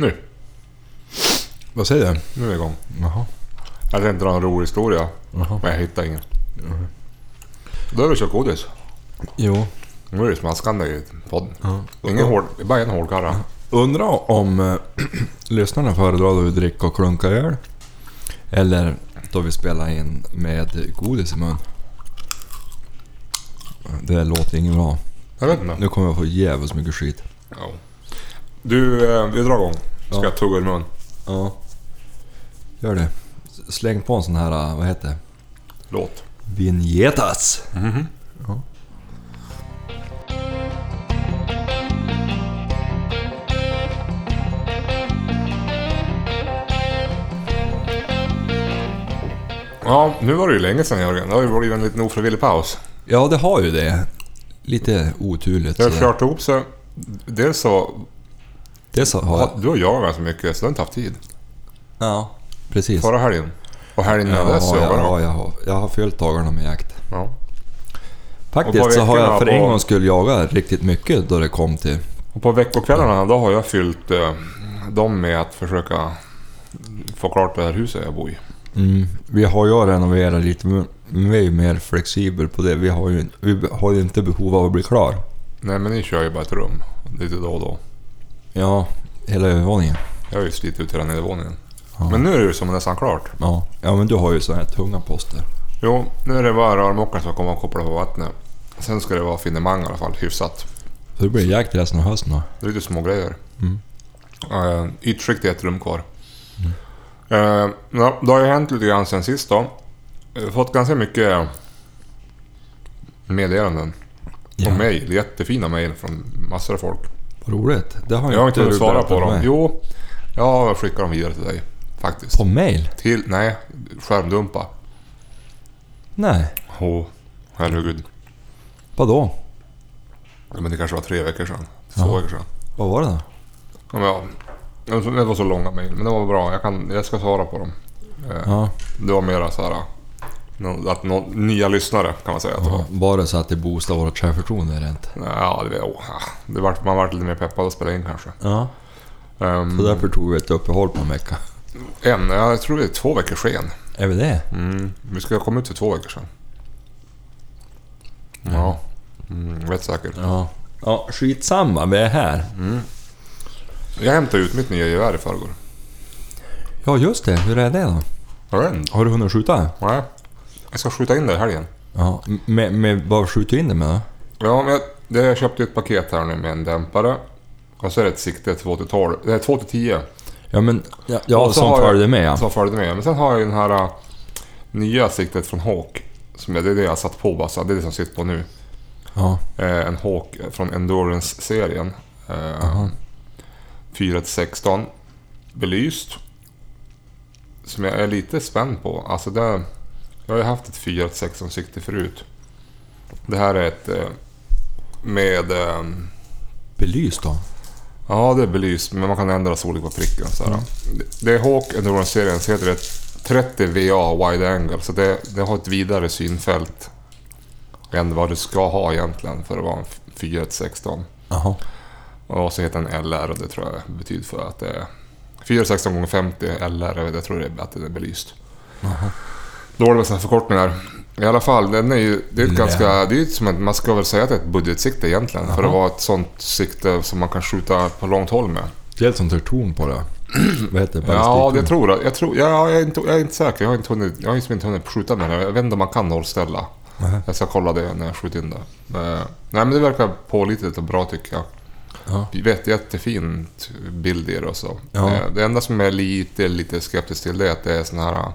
Nu. Vad säger du? Nu är vi igång. Jaha. Jag tänkte dra en rolig historia, Jaha. men jag hittade ingen. Då är det kört godis. Jo. Nu är det smaskande i podden. Ja. Ingen hård, bara en hårdkarra. Undrar om eh, lyssnarna föredrar då vi dricker och klunka öl. Eller då vi spelar in med godis i mun. Det låter inget bra. Jag vet inte. Nu kommer jag få jävligt mycket skit. Ja. Du, eh, vi drar igång. Ska Ja. jag tugga i mun? Ja. Gör det. Släng på en sån här, eh, vad heter det? Låt. Vinjetas. Mhm. Ja. Ja, nu var det ju länge sedan Jörgen. Det har ju varit en liten ofrivillig paus. Ja, det har ju det. Lite oturligt. Det har kört ihop sig. Dels så... Dels har jag... Du har jagat ganska mycket, så du har inte haft tid. Ja, precis. Förra helgen. Och helgen Ja, innan dess ja, jagade du. ja, jag har, jag har fyllt dagarna med jakt. Ja. Faktiskt Och så har jag för en gång skulle jaga riktigt mycket då det kom till... Och på veckokvällarna då har jag fyllt eh, dem med att försöka få klart det här huset jag bor i. Mm, vi har ju renoverat lite, men vi är ju mer flexibel på det. Vi har ju, vi har ju inte behov av att bli klar. Nej men ni kör ju bara ett rum lite då och då. Ja, hela övervåningen. Jag har ju slitit ut hela nedervåningen. Ja. Men nu är det ju som nästan klart. Ja, ja men du har ju såna här tunga poster. Jo, nu är det bara rörmokaren som kommer att koppla på vattnet. Sen ska det vara finemang i alla fall, hyfsat. Så det blir jakt resten av hösten då. Det är lite små grejer. Mm. Uh, ytskikt är ett rum kvar. Eh, ja, det har ju hänt lite grann sen sist då. Jag har fått ganska mycket meddelanden. Ja. Och mejl, jättefina mejl från massor av folk. Vad roligt. Det har, Jag har inte hunnit svara på dem. mig. Jo, jag skickar dem vidare till dig. Faktiskt. På mail? Till, nej, skärmdumpa. Nej. Åh, herregud. Vadå? Ja, Men det kanske var tre veckor sedan. Två Ja. veckor sedan. Vad var det då? Ja, men ja, det var så- det var så långa mejl, men det var bra. Jag, kan, jag ska svara på dem. Eh, Ja, Det var mera så här... Att nå, nya lyssnare kan man säga att det var. ja. Det så att det boostade vårt självförtroende inte? Ja, det, åh, ja, det var, man vart lite mer peppad att spela in kanske. Ja. Um, Så därför tog vi ett uppehåll på en vecka. en, ja, jag tror det är två veckor sen. Är vi det? Mm, vi ska komma ut för två veckor sedan. Ja, mm, vet säkert. Ja. Ja, skitsamma. Vi är här. Jag hämtade ut mitt nya gevär i förrgår. Ja, just det. Hur är det då? Har du en? Har du hunnit skjuta? Nej. Jag ska skjuta in det i helgen. Ja. Med, med vad skjuter du in det med då? Ja, men jag, jag köpte ett paket här nu med en dämpare. Och så är det ett sikte 2 till 12. Det är 2 till 10 Ja, men... Ja, ja som följde med ja. som följde med. Men sen har jag ju den här äh, nya siktet från Hawk. Som jag, det är det jag satt på bara, så det är det som sitter på nu. Ja. Eh, en Hawk från Endurance-serien. Eh, 4 till 16. Belyst. Som jag är lite spänd på. Alltså det, jag har ju haft ett 4 till 16 sikte förut. Det här är ett eh, med... Eh, Belyst då? Ja, det är belyst, men man kan ändra storlek på pricken. Så här. Det- är Hawk Endurance-serien, så heter det 30 VA Wide Angle. Så det, det har ett vidare synfält än vad du ska ha egentligen för att vara en 4 16 Jaha. Och så heter den LR och det tror jag betyder för att det är 4 16 gånger 50 LR. Jag, tror det är att det är belyst. Dåligt med sådana förkortningar. I alla fall, den är ju, det är ett Ja. ganska... Det är ju som ett, man ska väl säga att det är ett budgetsikte egentligen. För Jaha. att vara ett sånt sikte som man kan skjuta på långt håll med. Det är ett sånt torn på det. vad heter det? Ja, det tror jag. jag, tror, ja, jag, är inte, jag är inte säker. Jag har inte hunnit, jag har inte hunnit skjuta med det. Jag vet inte om man kan nollställa. Nähä. Jag ska kolla det när jag skjuter in det. Eh, nej, men det verkar pålitligt och bra tycker jag. Ja. Vet, jättefint bild i det och så. Ja. Eh, det enda som är lite, lite skeptisk till det är att det är sån här...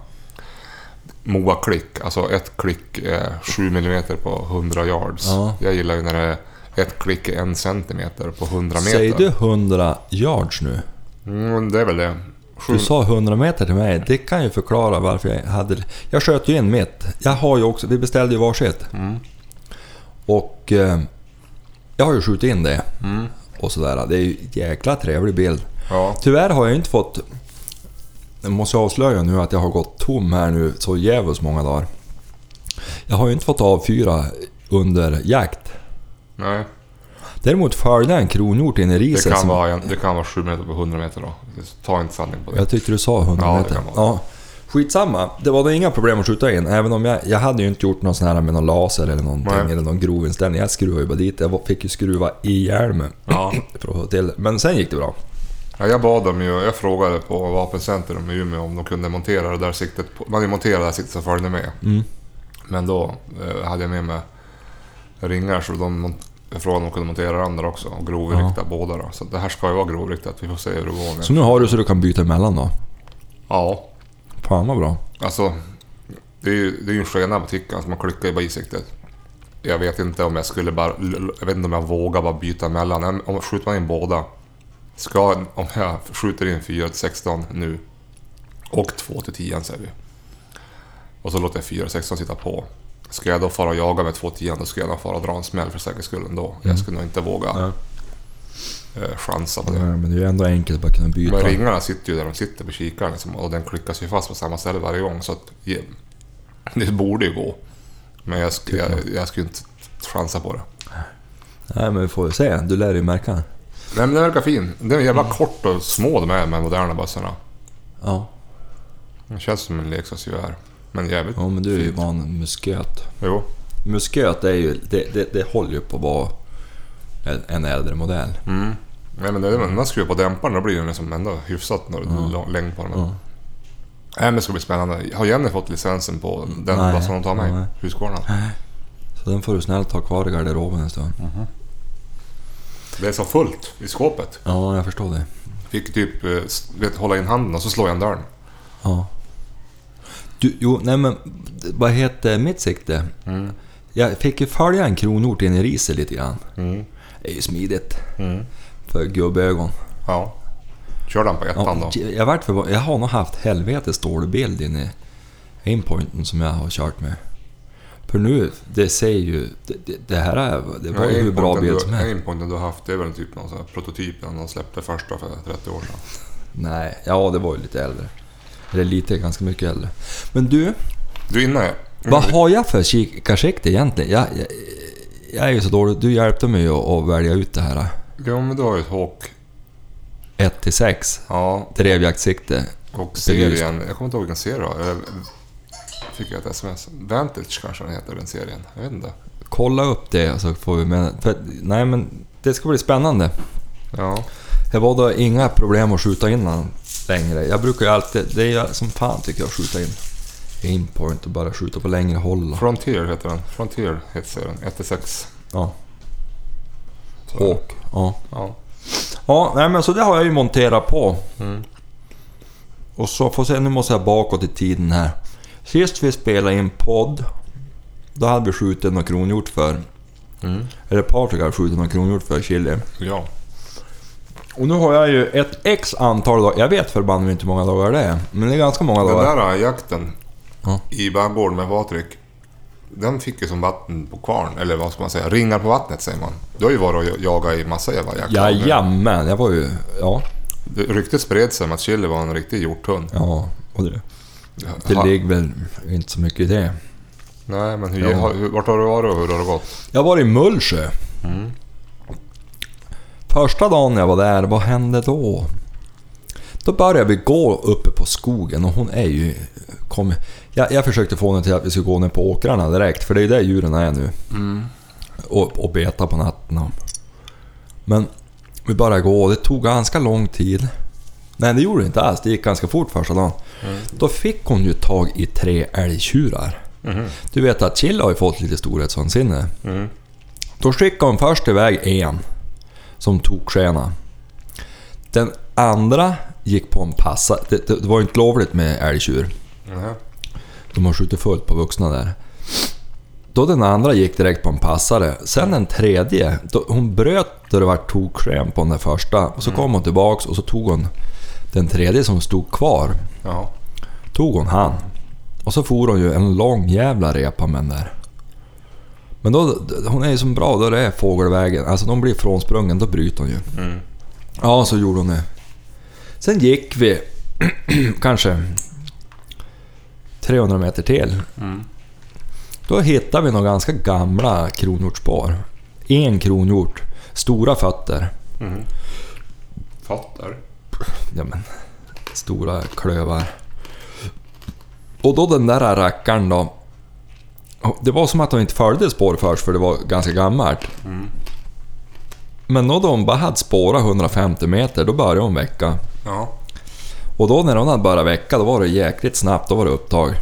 eh, MOA-klick. Alltså ett klick är 7 mm på 100 yards. Ja. Jag gillar ju när det är ett klick är en centimeter på 100 meter. Säger du 100 yards nu? Mm, det är väl det. Sju- Du sa 100 meter till mig. Det kan ju förklara varför jag hade... Jag sköt ju in mitt. Jag har ju också... Vi beställde ju varsitt. Mm. Och... Eh, jag har ju skjutit in det. Mm. Och sådär. Det är ju en jäkla trevlig bild. Ja. Tyvärr har jag inte fått... Jag måste avslöja nu att jag har gått tom här nu så jävligt många dagar. Jag har ju inte fått avfyra under jakt. Nej. Däremot följde jag en kronhjort in i Det riset. kan, som- vara det kan vara 7 meter på 100 meter då. Ta inte sanning på det. Jag tyckte du sa 100 Ja, det meter. kan vara. Ja. Skitsamma. Det var då inga problem att skjuta in. Även om jag, jag hade ju inte gjort någon sån här med någon laser eller någonting. Nej. Eller någon grov inställning. Jag skruvade ju bara dit. Jag fick ju skruva i hjälmen Ja. för att få till det. Men sen gick det bra. Ja, jag bad dem ju, jag frågade på Vapencentrum i Umeå om de kunde montera det där siktet. På, man monterat det där siktet som följde med. Mm. Men då eh, hade jag med mig ringar så de, jag frågade om de kunde montera det andra också och grovrikta båda då. Så det här ska ju vara grovriktat, vi får se hur det går. Så nu har du så du kan byta emellan då? Ja, Fan vad bra. alltså det är ju det är ju en skena på tickan så man klickar ju bara i siktet. Jag vet inte om jag skulle bara, jag vet inte om jag vågar bara byta emellan. Om skjuter man in båda. Ska, om jag skjuter in 4 till 16 nu och 2 till 10 säger vi. Och så låter jag 4 till 16 sitta på. Ska jag då fara och jaga med 2 till 10 då ska jag nog fara och dra en smäll för säkerhets skull ändå. Jag skulle nog inte våga Nej. eh, chansa på det. Nej, men det är ju ändå enkelt att bara kunna byta. Men ringarna sitter ju där de sitter på kikaren liksom, och den klickas ju fast på samma ställe varje gång. Så att, det borde ju gå. Men jag, jag, jag skulle inte chansa på det. Nej men vi får väl se. Du lär ju märka. Nej men den verkar fin. Den är jävla kort och små de är de här moderna bössorna. Ja. Den känns som en leksaksgevär. Men jävligt... Ja men du är ju van musköt. Jo. Musköt är ju... Det, det, det håller ju på att vara en- en äldre modell. Mm. Nej men det, är- man skruvar på dämparen då blir den liksom ändå hyfsat när Ja. längd på den. Ja. Nej men det ska bli spännande. Har Jenny fått licensen på den Nej. bössan hon tar med? Nej. Husqvarna? Så den får du snällt ha kvar i garderoben en stund. Det är så fullt i skåpet. Ja, jag förstår det. Fick typ eh, vet, hålla in handen och så slår jag in dörren. Ja. Du, jo, nej men vad heter mitt sikte? Mm. Jag fick ju följa en kronhjort in i riset lite grann. Mm. Det är ju smidigt. Mm. För gubbögon. Ja. Kör den på ettan Ja, då. jag, vart jag har nog haft helvetes dålig bild in i aimpointen som jag har kört med. För nu, det ser ju... Det, det, här är, det var ju hur bra bild du- som helst. Aimpointen du har haft, det är väl typ någon sån här prototyp när de släppte första för 30 år sedan. Nej, ja det var ju lite äldre. Eller lite, ganska mycket äldre. Men du, Du är inne? vad har jag för kikarsikte egentligen? Jag, jag, jag är ju så dålig. Du hjälpte mig att, att välja ut det här. Jo men du har ju ett Hawk. 1 till 6 Ja. drevjaktsikte. Och serien, jag kommer inte ihåg vilken serie det var. Jag fick jag ett sms. Vantage kanske den heter den serien. Jag vet inte. Kolla upp det så får vi med... För, nej men det ska bli spännande. Ja. Det var då inga problem att skjuta in den längre. Jag brukar ju alltid... Det är som fan tycker jag att skjuta in aimpoint och bara skjuta på längre håll. Frontier heter den. Frontier heter serien. 1-6. Ja. Hawk. Ja. Ja. Ja, nej men så det har jag ju monterat på. Mm. Och så får se, nu måste jag bakåt i tiden här. Sist vi spelade in podd, då hade vi skjutit någon kronhjort för... Mm. Eller Patrik hade skjutit någon kronhjort för chili. Ja. Och nu har jag ju ett x antal dagar. Jag vet förbanne inte hur många dagar det är. Men det är ganska många Den dagar. där jakten Ja. i Bangården med Patrik. Den fick ju som vatten på kvarn, eller vad ska man säga, ringar på vattnet säger man. Du har ju varit och jagat i massa jävla jakter. Jajamän, jag var ju... Ja. Det- Ryktet spred sig om att Chili var en riktig hjorthund. Ja, och det, det Ha- ligger väl inte så mycket i det. Nej, men hur, Ja. har- vart har du varit och hur har det gått? Jag var i Mullsjö. Mm. Första dagen jag var där, vad hände då? Då började vi gå uppe på skogen och hon är ju... Kom, jag, jag försökte få henne till att vi skulle gå ner på åkrarna direkt, för det är ju där djuren är nu. Mm. Och, och beta på natten. Men vi började gå och det tog ganska lång tid. Nej, det gjorde det inte alls. Det gick ganska fort första dagen. Mm. Då fick hon ju tag i tre älgtjurar. Mhm. Du vet att Chilla har ju fått lite storhetsvansinne. Mm. Då skickade hon först iväg en som tog skena. Den andra gick på en passa. Det, det, det var ju inte lovligt med älgtjur. Nähä. De har skjutit fullt på vuxna där. Då den andra gick direkt på en passare. Sen den tredje, hon bröt då det var toksken på den där första. Och så kom hon tillbaks och så tog hon den tredje som stod kvar. Ja. Tog hon han. Och så for hon ju en lång jävla repa med den där. Men då, hon är ju som bra då det är fågelvägen. Alltså de blir frånsprungen, då bryter hon ju. Mm. Ja, så gjorde hon det. Sen gick vi kanske 300 meter till. Mm. Då hittade vi några ganska gamla kronhjortspår. En kronhjort Stora fötter. Fötter. Ja men, stora klövar. Och då den där rackaren då. Det var som att de inte följde spår först för det var ganska gammalt. Men då de bara hade spårat 150 meter, då började hon väcka. Ja. Och då när hon hade börjat väcka, då var det jäkligt snabbt, då var det upptag.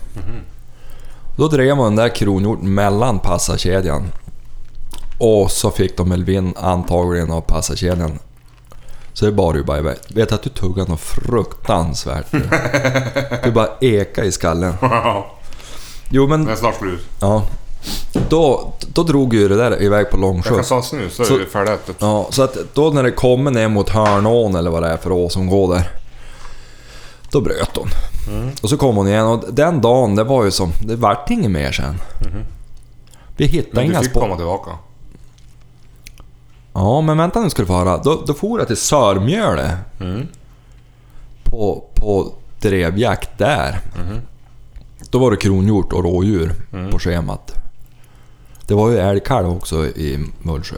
Då drev hon den där kronhjorten mellan passarkedjan. Och så fick de Melvin antagligen av passarkedjan. Så det bar ju bara iväg. Vet att du tuggade något fruktansvärt. Du bara eka i skallen. Jo men, Det är snart slut. ja. Då, då drog ju det där iväg på Jag kan långskjuts. ta snus så är det färdigt. Ja, så att då när det kommer ner mot Hörnån eller vad det är för å som går där. Då bröt hon. Och så kom hon igen och den dagen, det var ju som... Det vart inget mer sen. Vi hittade Men du inga fick spår. komma tillbaka. Ja, men vänta nu ska du få höra. Då, då for jag till Sörmjöle. På, på drevjakt där. Då var det kronhjort och rådjur på schemat. Det var ju älgkalv också i Mullsjö.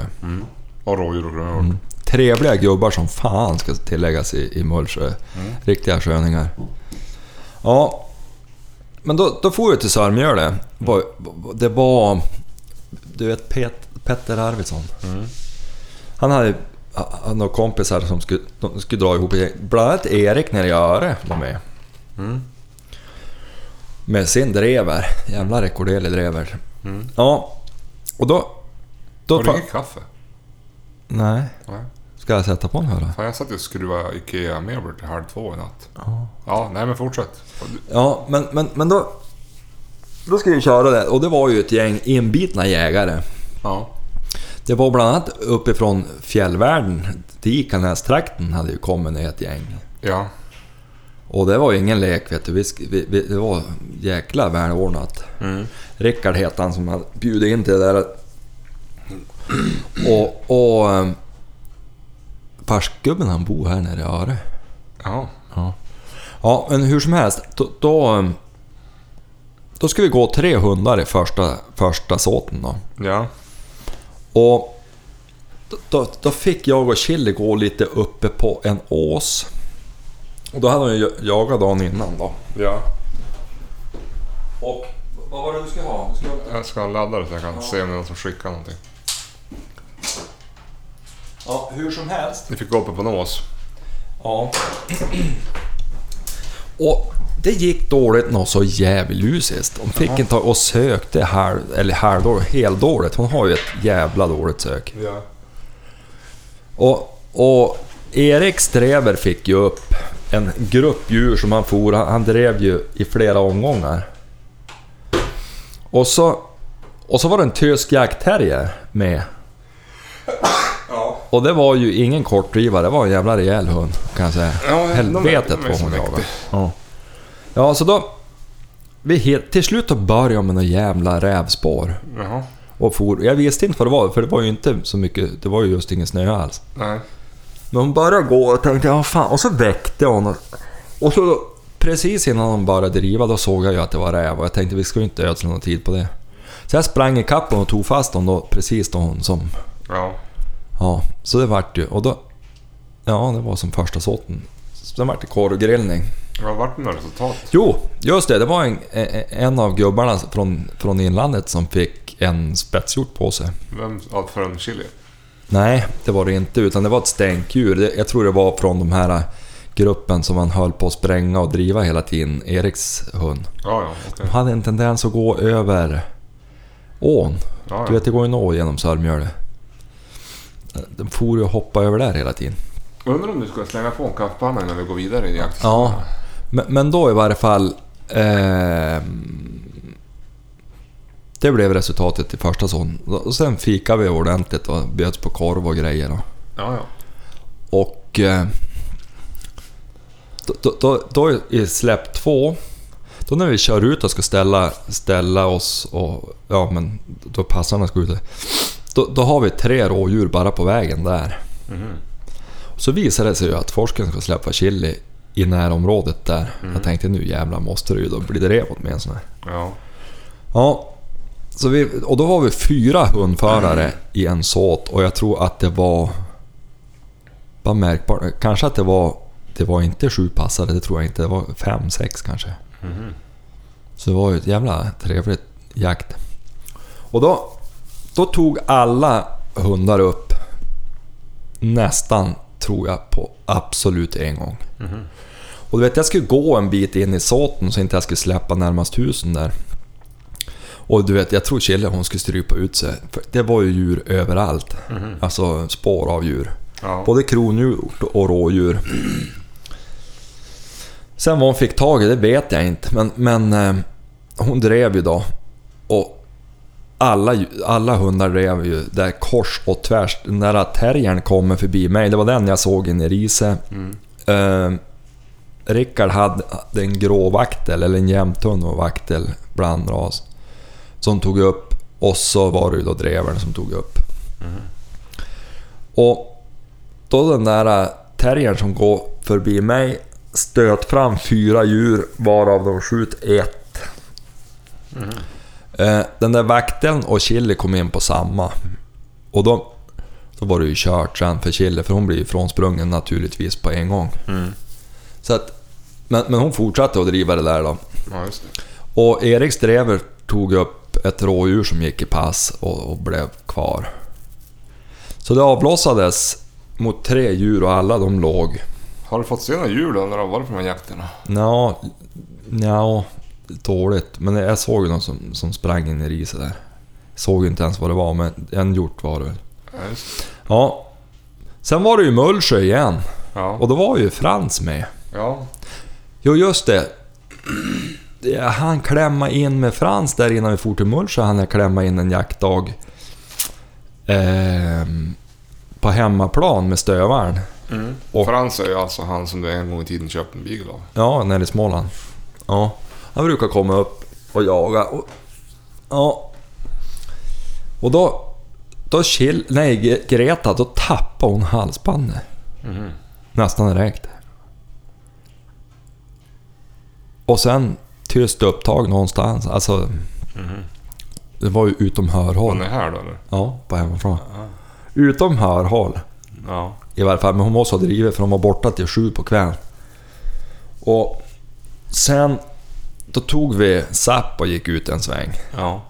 Och rådjur och grönhjort. Trevliga gubbar som fan ska tilläggas i, i Mullsjö. Riktiga sköningar. Ja, men då, då får jag till Sörmjöle. Var- Det var... Du vet Pet, Petter Arvidsson. Han hade han några kompisar som skulle, skulle dra ihop ett. Bland annat Erik nere i Öre var med. Med sin drever. Jävla rekorderlig drever. Ja, och då... då Har du inget kaffe? Nej. Nej. Ska jag sätta på en höra? Fan, jag satt och skruvade IKEA-möbler till halv två i natt. Ja. nej men fortsätt. Ja, men, men, men då... Då ska vi köra det. Och det var ju ett gäng inbitna jägare. Ja. Det var bland annat uppifrån fjällvärlden, Dikanästrakten hade ju kommit ner ett gäng. Ja. Och det var ju ingen lek vet du. Vi, vi, det var jäkla välordnat. Mm. Rickard hette han som hade bjudit in till det där. Och... och ehm, Farsgubben han bor här nere i Öre. Ja. Ja, men hur som helst. Då, då, ehm, då ska vi gå tre hundar i första, första såten då. Ja. Och då- då, fick jag och Chili gå lite uppe på en ås. Och då hade hon ju jagat dagen innan då. Ja. Och vad var det du skulle ha? Du skulle ha... Jag ska ladda det så jag kan se om det är någon som skickar någonting. Ja, hur som helst. Vi fick gå uppe på en ås. Ja. Och det gick dåligt något så djävulusiskt. Hon fick inte och sökte halv, eller halvdåligt, heldåligt. Hon har ju ett jävla dåligt sök. Ja. Och, och Erik Strever fick ju upp en grupp djur som han for. Han, han drev ju i flera omgångar. Och så, och så var det en tysk jaktterrier med. Ja. Och det var ju ingen kortdrivare, det var en jävla rejäl hund kan jag säga. Ja, Helvetet vad hon jagade. Ja. ja, så då... Vi hit, till slut då började jag med några jävla rävspår. Jaha. Och for, jag visste inte vad det var, för det var ju inte så mycket... Det var ju just ingen snö alls. Nej. Men hon började gå och tänkte, ja fan. Och så väckte hon. Och, och så precis innan hon började driva, då såg jag ju att det var räv. Och jag tänkte, vi ska ju inte ödsla någon tid på det. Så jag sprang ikapp hon och tog fast hon då, precis då hon som... Ja. Ja, så det vart ju. Och då... Ja, det var som första såten. Sen vart det korvgrillning. Vad vart det några resultat? Jo, just det. Det var en, en av gubbarna från, från inlandet som fick en spetshjort på sig. Vem? Ja, från Chile? Nej, det var det inte. Utan det var ett stänktdjur. Det- Jag tror det var från de här gruppen som man höll på att spränga och driva hela tiden. Eriks hund. Ja, ja. Okej. De hade en tendens att gå över ån. Ja, Du ja. vet, det går ju en å genom Sörmjöle. De for ju och hoppade över där hela tiden. Undrar om du ska slänga på en kaffepanna innan vi går vidare i jakt? Ja, men, men då i varje fall... ehm, det blev resultatet i första sån. Och sen fikade vi ordentligt och bjöds på korv och grejer. Då. Ja, ja. Och... Eh, då, då, då, då i släpp två, då när vi kör ut och ska ställa, ställa oss och... Ja men då passarna ska ut. Då, då har vi tre rådjur bara på vägen där. Så visade det sig ju att forskaren ska släppa chili i närområdet där. Jag tänkte nu jävlar måste det ju då bli drev med en sån här. Ja. Ja. Så vi, och då var vi fyra hundförare i en såt och jag tror att det var... Bara märkbart. Kanske att det var... Det var inte sju passare, det tror jag inte. Det var fem, sex kanske. Så det var ju ett jävla trevligt jakt. Och då, då tog alla hundar upp nästan, tror jag, på absolut en gång. Och du vet, jag skulle gå en bit in i såten så inte jag skulle släppa närmast husen där. Och du vet, jag tror Kjelle hon skulle strypa ut sig. För det var ju djur överallt. Alltså spår av djur. Ja. Både kronhjort och rådjur. Sen vad hon fick tag i, det vet jag inte. Men, men eh, hon drev ju då. Och alla, alla hundar drev ju där kors och tvärs. Den där terriern kommer förbi mig, det var den jag såg in i Riese. Eh, Rickard hade en grå vaktel, eller en jämthund och vaktel, blandras. Som tog upp, och så var det ju då drevern som tog upp. Och då den där terriern som går förbi mig stöt fram fyra djur varav de skjut ett. Eh, Den där vakteln och Chili kom in på samma. Och då, då var det ju kört sen för Chili, för hon blev ju frånsprungen naturligtvis på en gång. Så att, men, men hon fortsatte att driva det där då. Ja, just det. Och Eriks drever tog upp ett rådjur som gick i pass och, och blev kvar. Så det avlossades mot tre djur och alla de låg. Har du fått se några djur då när du har varit på de här jakterna? Nja, nja, dåligt. Men jag såg ju någon som, som sprang in i riset där. Såg inte ens vad det var, men en hjort var det väl. Ja. Sen var det ju Mullsjö igen. Ja. Och då var ju Frans med. ja. Jo, just det. Han klämma in med Frans där innan vi for till Mullsjö. Han är klämma in en jaktdag. Ehm, på hemmaplan med stövaren. Mm. Och- Frans är ju alltså han som du en gång i tiden köpte en beagle av. Ja, nere i Småland. Ja. Han brukar komma upp och jaga. Och, ja. Och då... Då chill, nej, Greta, då tappade hon halsbandet. Mhm. Nästan direkt. Och sen tyst upptag någonstans. Alltså... Det var ju utom Hon hörhåll. är här då eller? Ja, på hemmaplan. Utom hörhåll. Ja. I varje fall, men hon måste ha drivit för hon var borta till sju på kvällen. Och sen... Då tog vi Zapp och gick ut en sväng. Ja.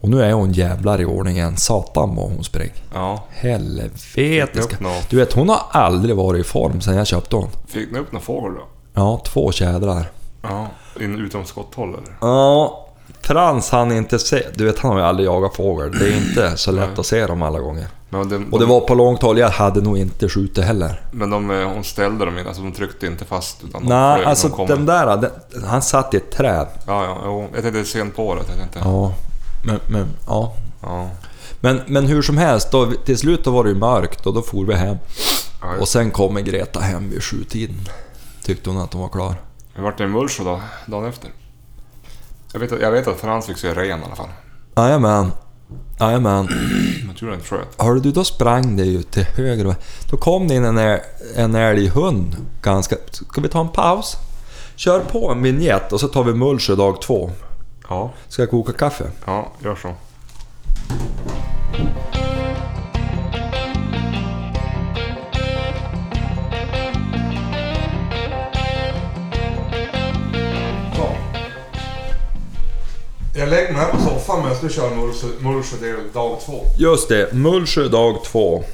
Och nu är hon jävlar i ordningen. Satan vad hon springer. Ja. Helvete. Ska- Du vet, hon har aldrig varit i form sen jag köpte hon. Fick ni upp någon fågel då? Ja, två tjädrar. Ja. In, utom skotthåll eller? Ja, Frans han inte se... Du vet, han har ju aldrig jagat fågel. Det är inte så lätt att se dem alla gånger. Men, de, Och det de, var på långt håll. Jag hade nog inte skjutit heller. men de, eh, hon ställde dem in, alltså de tryckte inte fast utan de Nej, flög, alltså de den där... Den, han satt i ett träd. Ja, ja, jo. Jag tänkte sent på året. Jag tänkte... Ja. Men, men, ja. Ja. Men, men hur som helst, då, till slut då var det ju mörkt och då for vi hem. ja Och sen kommer Greta hem vid sjutiden. Tyckte hon att hon var klar. Det vart en Mullsjö då, dagen efter. Jag vet, att- jag vet att Frans fick se ren i alla fall. Jajamän. Jajamän. Jag tror den sköt. Hörde du, då sprang det ju till höger Då kom det in en, äl- en älghund ganska... Ska vi ta en paus? Kör på en vignett och så tar vi Mullsjö dag två. Ja. Ska jag koka kaffe? Ja, gör. Så. Jag lägger mig här på soffan men jag ska köra Mullsjö dag två. Just det, Mullsjö dag två.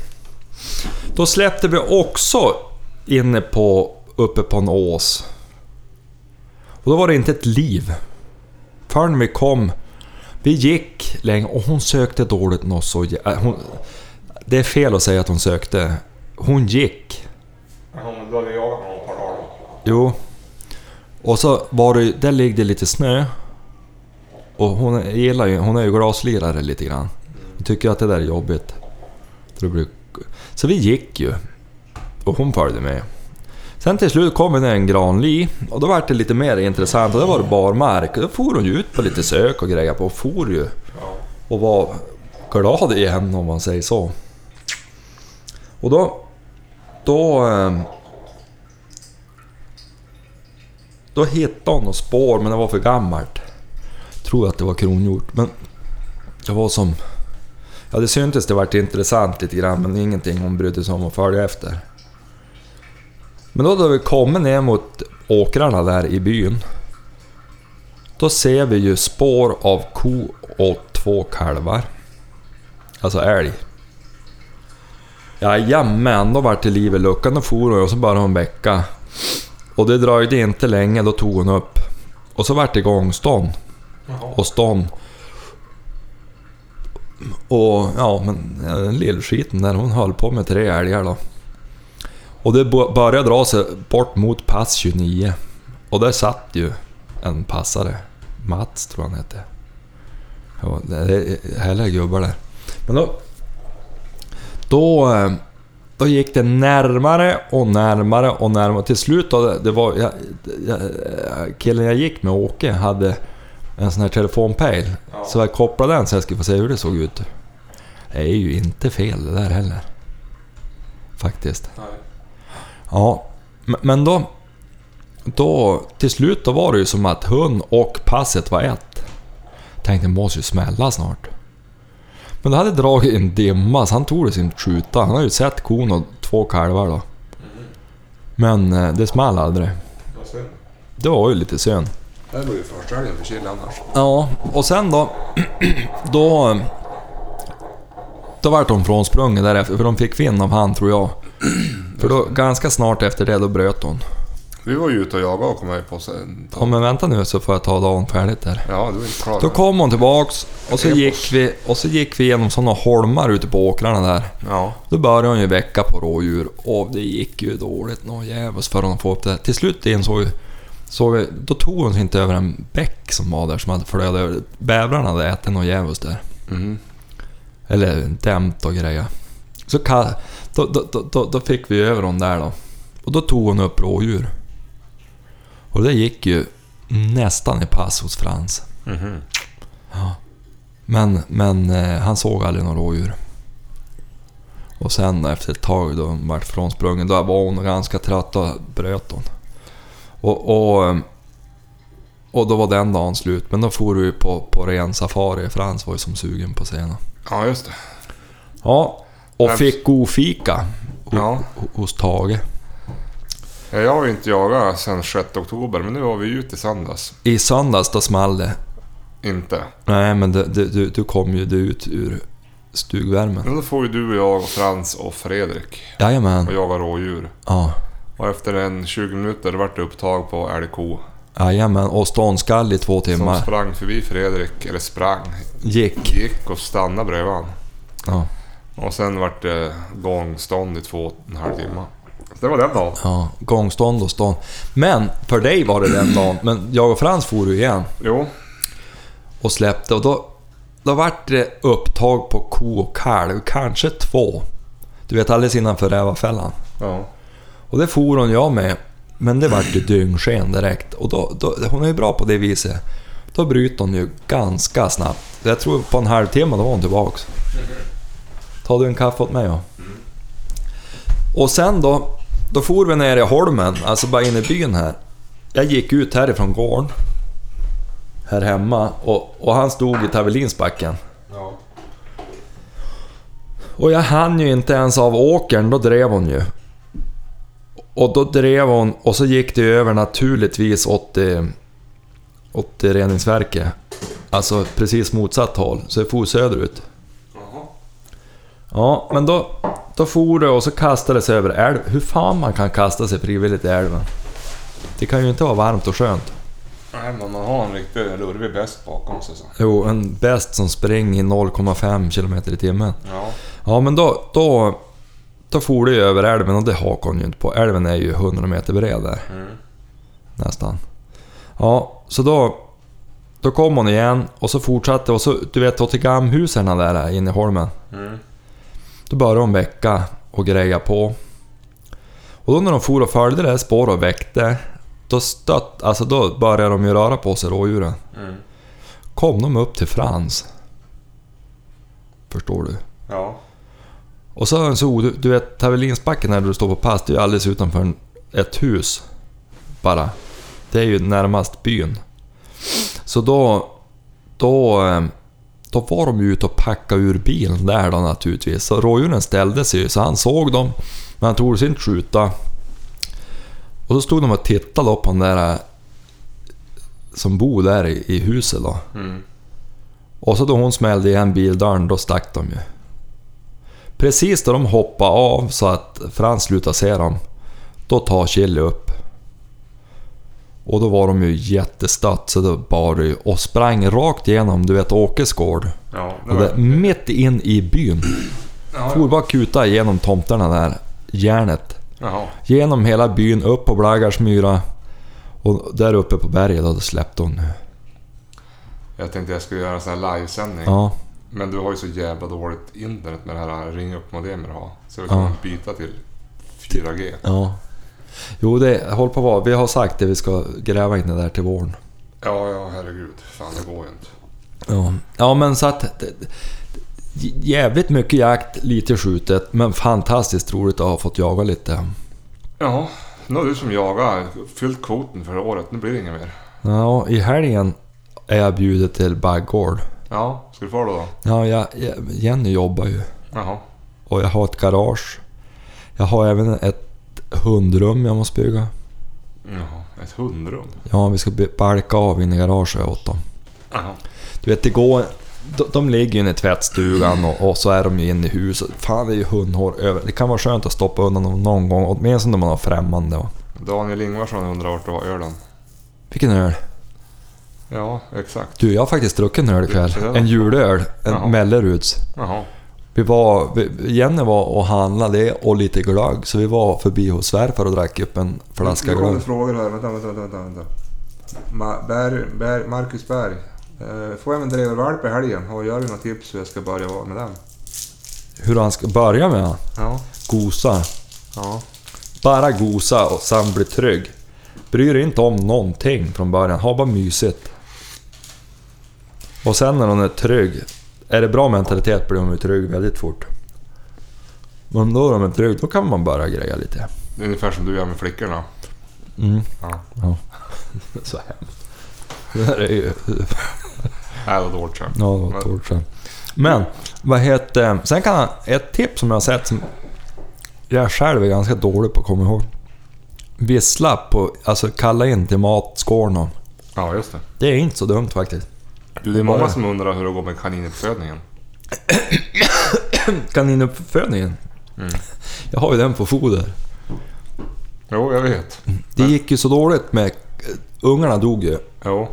Då släppte vi också inne på... Uppe på en ås. Och då var det inte ett liv. Förrän vi kom... Vi gick länge och hon sökte dåligt något så... äh, Hon, det är fel att säga att hon sökte. Hon gick. Då hade jag jagat någon par dagar. Jo. Och så var det där ligger det lite snö. Och hon gillar ju, hon är ju glaslirare lite grann. Hon tycker att det där är jobbigt. Så, vi gick ju. Och hon följde med. Sen till slut kom vi ner en granli och då var det lite mer intressant och då var det barmark. Då for hon ju ut på lite sök och grejer på och for ju. Och var glad igen om man säger så. Och då... Då... Ehm, då hittade hon något spår men det var för gammalt. Tror att det var kronhjort. Men Det var som... Ja, det syntes det vart intressant lite grann, men ingenting hon brydde sig om att följa efter. Men då då vi kommer ner mot åkrarna där i byn. Då ser vi ju spår av ko och två kalvar. Alltså älg. Jajamän, då vart det liv i luckan. Då for hon och så började hon bäcka. Och det dröjde inte länge, då tog hon upp. Och så vart det gångstånd. Hos dem. Och ja, men eh, den lillskiten där, hon höll på med tre älgar då. Och det började dra sig bort mot pass 29. Och där satt ju en passare. Mats tror han hette. Ja, det är eh, härliga gubbar där. Men då... Då... Eh, då gick det närmare och närmare och närmare. Till slut då, det- det var... Jag, jag, killen jag gick med, Åke, hade en sån här telefonpejl. Ja. Så jag kopplade den så jag skulle få se hur det såg ut. Det är ju inte fel det där heller. Faktiskt. Nej. Ja, men då... Då, till slut då var det ju som att hund och passet var ett. Tänkte, måste ju smälla snart. Men det hade dragit en dimma, så han tog det sin skjuta. Han hade ju sett kon och två kalvar då. Men eh, det smäll aldrig. Det var ju lite synd. Det var ju älgen för Chile annars. Ja, och sen då... Då... Då vart de frånsprungen därefter, för de fick vind av han tror jag. För då, ganska snart efter det, då bröt hon. Vi var ju ute och jagade och kom här på sen. Ja men vänta nu så får jag ta dagen färdigt där. Ja, du är inte klar. Då kom hon tillbaks och så gick vi, och så gick vi genom såna holmar ute på åkrarna där. Ja. Då började hon ju väcka på rådjur och det gick ju dåligt nå jävligt för hon få upp det. Till slut insåg vi, såg vi, då tog hon sig inte över en bäck som var där som hade flödat över. Bävrarna hade ätit något djävulskt där. Mhm. Eller dämt och grejer. Så då, då, då, då, fick vi över hon där då. Och då tog hon upp rådjur. Och det gick ju nästan i pass hos Frans. Mhm. Men, men eh, han såg aldrig några rådjur. Och sen efter ett tag då hon vart frånsprungen, då var hon ganska trött och bröt hon. Och, och, eh, och då var den dagen slut. Men då for vi på, på ren safari. Frans var ju som sugen på scenen. Ja, just det. Ja, och Men- fick god fika Ja. ho- hos Tage. Ja, Jag har ju inte jagat sen 6 oktober, men nu var vi ute i söndags. I söndags då small det. Inte. Nej men det, det, du, du kom ju du ut ur stugvärmen. Men då får ju du och jag och Frans och Fredrik Jajamän. och jaga rådjur. Ja. Och efter en 20 minuter vart det upptag på älgko. Jajamän. Och ståndskall i två Som timmar. sprang förbi Fredrik, eller sprang, Gick. gick och stannade bredvid han. Ja. Och sen vart det gångstånd i två och en halv timme. Så det var den dagen. ja. Gångstånd och stånd. Men för dig var det den dagen. Men jag och Frans for ju igen. Jo. och släppte och då, då vart det upptag på ko och kalv, kanske två. Du vet alldeles innanför rävafällan. Ja. Och det for hon jag med, men det vart ju dyngsken direkt. Och då, då, hon är ju bra på det viset. Då bryter hon ju ganska snabbt. Jag tror på en halvtimme då var hon tillbaks. Tar du en kaffe åt mig då? Och sen då, då for vi ner i holmen, alltså bara in i byn här. Jag gick ut härifrån gården, här hemma, och, och han stod i Tavelinsbacken. Ja. Och jag hann ju inte ens av åkern, då drev hon ju. Och då drev hon, och så gick det över naturligtvis åt, eh, åt det reningsverket. Alltså precis motsatt håll, så det for söderut. Jaha. Ja, men då, då for det och så kastade det sig över älv. Hur fan man kan kasta sig frivilligt i älven? Det kan ju inte vara varmt och skönt. Nej, men man har en riktig lurvig bäst bakom sig så. Jo, en bäst som springer i 0,5 km i timmen. Ja. Ja, men då, då, då for det ju över älven och det hakar hon ju inte på. Älven är ju 100 meter bred där, Mm. nästan. Ja, så då, då kom hon igen och så fortsatte och så, du vet, åt till gamhusen där inne i holmen. Mm. Då började de väcka och greja på. Och då när de for och följde det här spåret och väckte, då stött, alltså då började de ju röra på sig rådjuren. Mm. Kom de upp till Frans. Förstår du? Ja. Och så, så du, du vet Tavelinsbacken när du står på pass, det är ju alldeles utanför en, ett hus. Bara. Det är ju närmast byn. Så då, då, eh, då var de ju ute och packade ur bilen där då naturligtvis. Så rådjuren ställde sig ju, så han såg dem, men han tog sig inte skjuta. Och så stod de och tittade då på den där eh, som bor där i, i huset då. Mm. Och så då hon smällde igen bildörren, då stack de ju. Precis då de hoppade av så att Frans slutade se dem, då tar Chili upp. Och då var de ju jättestött så då bar ju och sprang rakt igenom, du vet Åkes gård. Ja, det var... mitt in i byn. ja, For bara kuta igenom tomterna där, järnet. Jaha. Genom hela byn, upp på Blaggarsmyra. Och där uppe på berget, då släppte hon. Jag tänkte jag skulle göra en sån här livesändning. Ja, Men du har ju så jävla dåligt internet med det här ring upp modemet du har. Så vi kan Ja. byta till 4G. ja. Jo, det håller på vara. Vi har sagt det, vi ska gräva in det där till våren. Ja, ja, herregud. Fan, det går ju inte. Ja, ja men så att... Jävligt mycket jakt, lite skjutet, men fantastiskt roligt att ha fått jaga lite. Ja, nu har du som jagar fyllt kvoten för året. Nu blir det inget mer. Ja, i helgen är jag bjuden till baggård. Ja, ska du få det då? Ja, jag, jag, Jenny jobbar ju. Jaha. Och jag har ett garage. Jag har även ett hundrum jag måste bygga. Jaha, ett hundrum. Ja, vi ska balka av in i garaget åt dem. Jaha. Du vet, det går... De, de ligger ju inne i tvättstugan och, och så är de ju inne i huset. Fan, det är ju hundhår över. Det kan vara skönt att stoppa undan dem någon gång, åtminstone när man har främmande. Daniel Ingvarsson undrar vart du har ölen. Vilken öl? Ja, exakt. Du, jag har faktiskt druckit en öl ikväll. En julöl. En Jaha. Melleruds. Jaha. Vi var... Vi, Jenny var och handlade det och lite glögg, så vi var förbi hos svärfar och drack upp en flaska Nu kommer glögg. frågor här. Vänta, vänta, vänta. vänta. Ma- Berg, Berg, Marcus Berg. Eh, får jag en drevervalp i helgen? Har Jörgen några tips hur jag ska börja vara med den? Hur han ska börja med han? Ja. Gosa. Ja. Bara gosa och sen bli trygg. Bry dig inte om någonting från början, ha bara mysigt. Och sen när hon är trygg, är det bra mentalitet blir hon ju trygg väldigt fort. Men då är de trygg, då kan man börja greja lite. Det är ungefär som du gör med flickorna. Mm. Ja. Ja. Så hemskt. Det här är ju... Nej, det var dåligt sen. Ja, det var ett år sedan. Men, vad heter... Sen kan han... Ett tips som jag har sett som jag själv är ganska dålig på att komma ihåg. Vissla på... Alltså kalla in till matskålen. Ja, just det. Det är inte så dumt faktiskt. Du, det är många som undrar hur det går med kaninuppfödningen. Kaninuppfödningen. Mm. Jag har ju den på foder. Jo, jag vet. Det gick ju så dåligt med... Ungarna dog ju. Jo.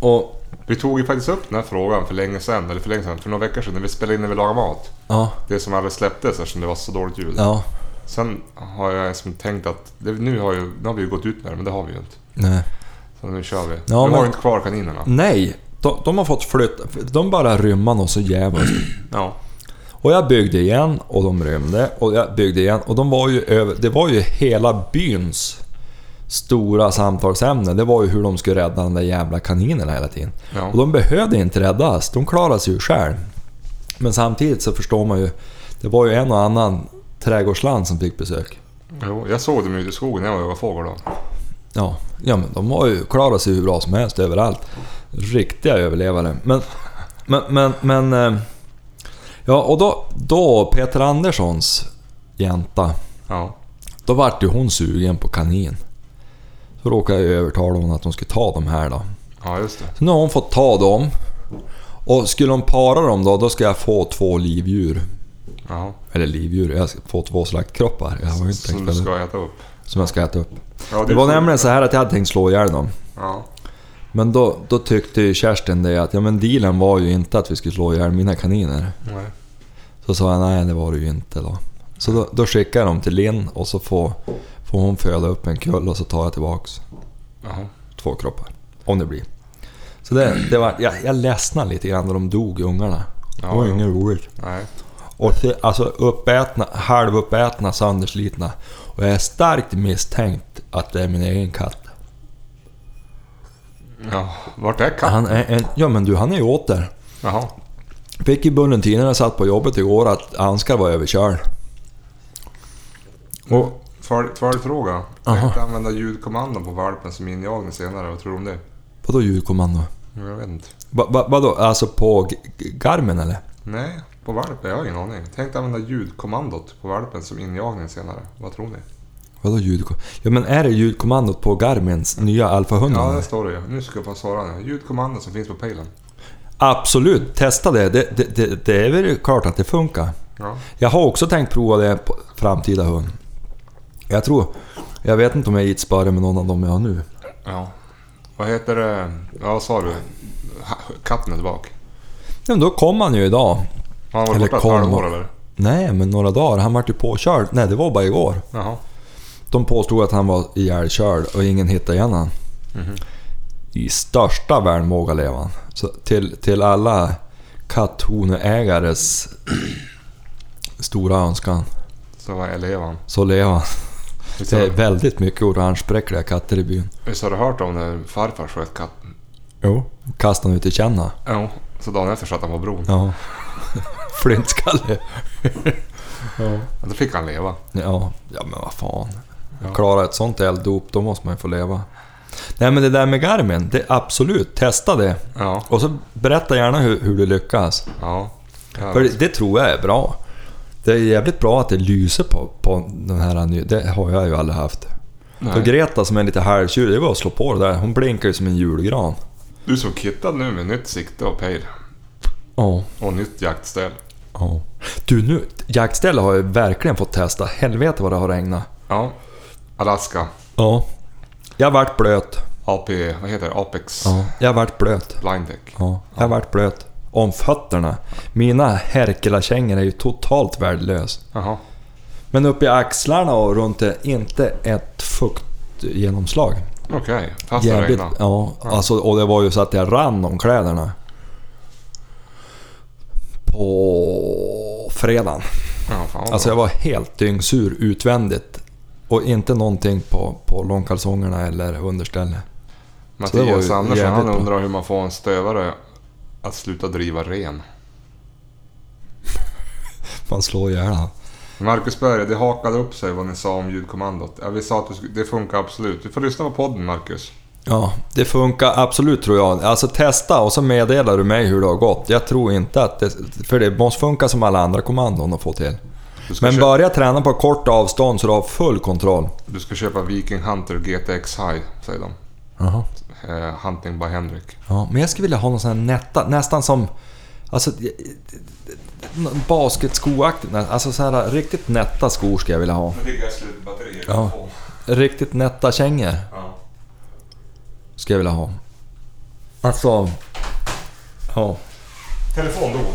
Och... Vi tog ju faktiskt upp den här frågan för länge sedan, eller för länge sedan, för några veckor sedan när vi spelade in när vi lagade mat. Ja. Det som aldrig släpptes eftersom det var så dåligt ljud. Ja. Sen har jag som tänkt att, det, nu, har ju, nu har vi ju gått ut med det, men det har vi ju inte. Nej. Så nu kör vi. Ja, vi har men- ju inte kvar kaninerna. Nej. De, de har fått flytta. De bara rymma något så jävligt. Ja. Och jag byggde igen och de rymde och jag byggde igen och de var ju över, det var ju hela byns stora samtalsämne. Det var ju hur de skulle rädda de där jävla kaninerna hela tiden. Ja. Och de behövde inte räddas, de klarade sig ju själv. Men samtidigt så förstår man ju, det var ju en och annan trädgårdsland som fick besök. Jo, jag såg dem ute i skogen när jag jagade fågel då. Ja, ja men de har ju klarat sig hur bra som helst överallt. Riktiga överlevare. Men, men, men, men... eh, Ja, och då, då Peter Anderssons jänta, Ja. då vart ju hon sugen på kanin. Så råkade jag övertala hon att hon skulle ta de här då. Ja, just det. Så nu har hon fått ta dem. Och skulle hon para dem då, då ska jag få två livdjur. Ja. Eller livdjur, jag ska få två slaktkroppar. Jag har inte Som du ska äta upp. Som jag ska äta upp. Ja, Det var nämligen så här att jag hade tänkt slå ihjäl dem. Ja. Men då, då tyckte ju Kerstin det att ja men dealen var ju inte att vi skulle slå ihjäl mina kaniner. Nej. Så sa jag nej det var det ju inte då. Så då, då skickar jag dem till Linn och så får, får hon föda upp en kull och så tar jag tillbaks Jaha. två kroppar. Om det blir. Så det, det var, jag, jag ledsnade lite grann när de dog ungarna. Det Ja, var jo. inget roligt. Nej. Och alltså uppätna, halvuppätna, sönderslitna. Och jag är starkt misstänkt att det är min egen katt. Ja. Vart är katten? Han är en, ja men du, han är ju åter. Jaha. Fick i bulletinen när jag satt på jobbet igår att Anskar var överkörd. Och följ- följdfråga. Tänkte använda ljudkommandon på valpen som injagning senare. Vad tror du om det? Vadå ljudkommando? Jag vet inte. Va, va, vadå? Alltså på G- G- Garmin eller? Nej, på valpen? Jag har ingen aning. Tänk använda ljudkommandot på valpen som injagning senare. Vad tror ni? Vadå ljudkommandot? Ja men är det ljudkommandot på Garmins nya Alfa 100? Ja, det står det ju. Nu ska jag få svara nu. Ljudkommando som finns på pejlen. Absolut, testa det. Det, det, det. det är väl klart att det funkar. Ja. Jag har också tänkt prova det på framtida hund. Jag tror... Jag vet inte om jag är spara med någon av dem jag har nu. ja. Vad heter det? Ja, vad sa du? Katten är tillbaka. Ja, men då kom han ju idag. Har han varit Eller borta ett kom halvår och- eller? Nej, men några dagar. Han vart ju påkörd. Nej, det var bara igår. Jaha. De påstod att han var ihjälkörd och ingen hittade igen han. Mhm. I största välmåga lever han. Så till, till alla katthonägares stora önskan, Så var eleven. så lever han. Det är väldigt mycket orangebräckliga katter i byn. visst har du hört om när farfar sköt katten? Jo. Kastade han ut i känna. Ja. Så dagen efter satt han på bron. Ja. Flintskalle. Ja, Då fick han leva. Ja, ja men vad fan. Ja. Klara ett sånt elddop, då måste man ju få leva. Nej men det där med Garmin, det absolut, testa det. Ja. Och så berätta gärna hur, hur du lyckas. Ja. För det, det tror jag är bra. Det är jävligt bra att det lyser på, på den här Det har jag ju aldrig haft. Nej. För Greta som är lite halvtjurig, det var att slå på det där. Hon blinkar ju som en julgran. Du är så kittad nu med nytt sikte och pejl. Ja. Och nytt jaktställ. Ja. Du nu, jaktställe har jag verkligen fått testa. Helvete vad det har regnat. Ja. Alaska. Ja. Jag vart blöt. AP, vad heter det? Apex Ja. Jag vart blöt. Blind Deck. Ja, jag vart blöt. Om fötterna. Mina Herkela-kängor är ju totalt värdelös. Jaha. Men uppe i axlarna och runt det, inte ett fuktgenomslag. Okej. Fast det regnade. ja, alltså, och det var ju så att jag rann om kläderna. På fredagen. Ja, Alltså jag var helt dyngsur utvändigt. Och inte någonting på, på långkalsongerna eller var Mattias Andersson han bra. undrar hur man får en stövare att sluta driva ren. Man slår han. Marcus Berg, det hakade upp sig vad ni sa om ljudkommandot. Ja, vi sa att det funkar absolut. Du får lyssna på podden Marcus. Ja, det funkar absolut tror jag. Alltså testa och så meddelar du mig hur det har gått. Jag tror inte att det... För det måste funka som alla andra kommandon att få till. Men köpa, börja träna på kort avstånd så du har full kontroll. du ska köpa Viking Hunter GTX High, säger de. Jaha. Eh, Hunting by Henrik. Ja, men jag skulle vilja ha någon sån här nätta, nästan som... Alltså... någon Basketskoaktigt, alltså så här riktigt nätta skor ska jag vilja ha. Nu ligger jag slut batterier. Ja. Riktigt nätta kängor ja. Ska jag vilja ha. Alltså... Ja. Telefon dog.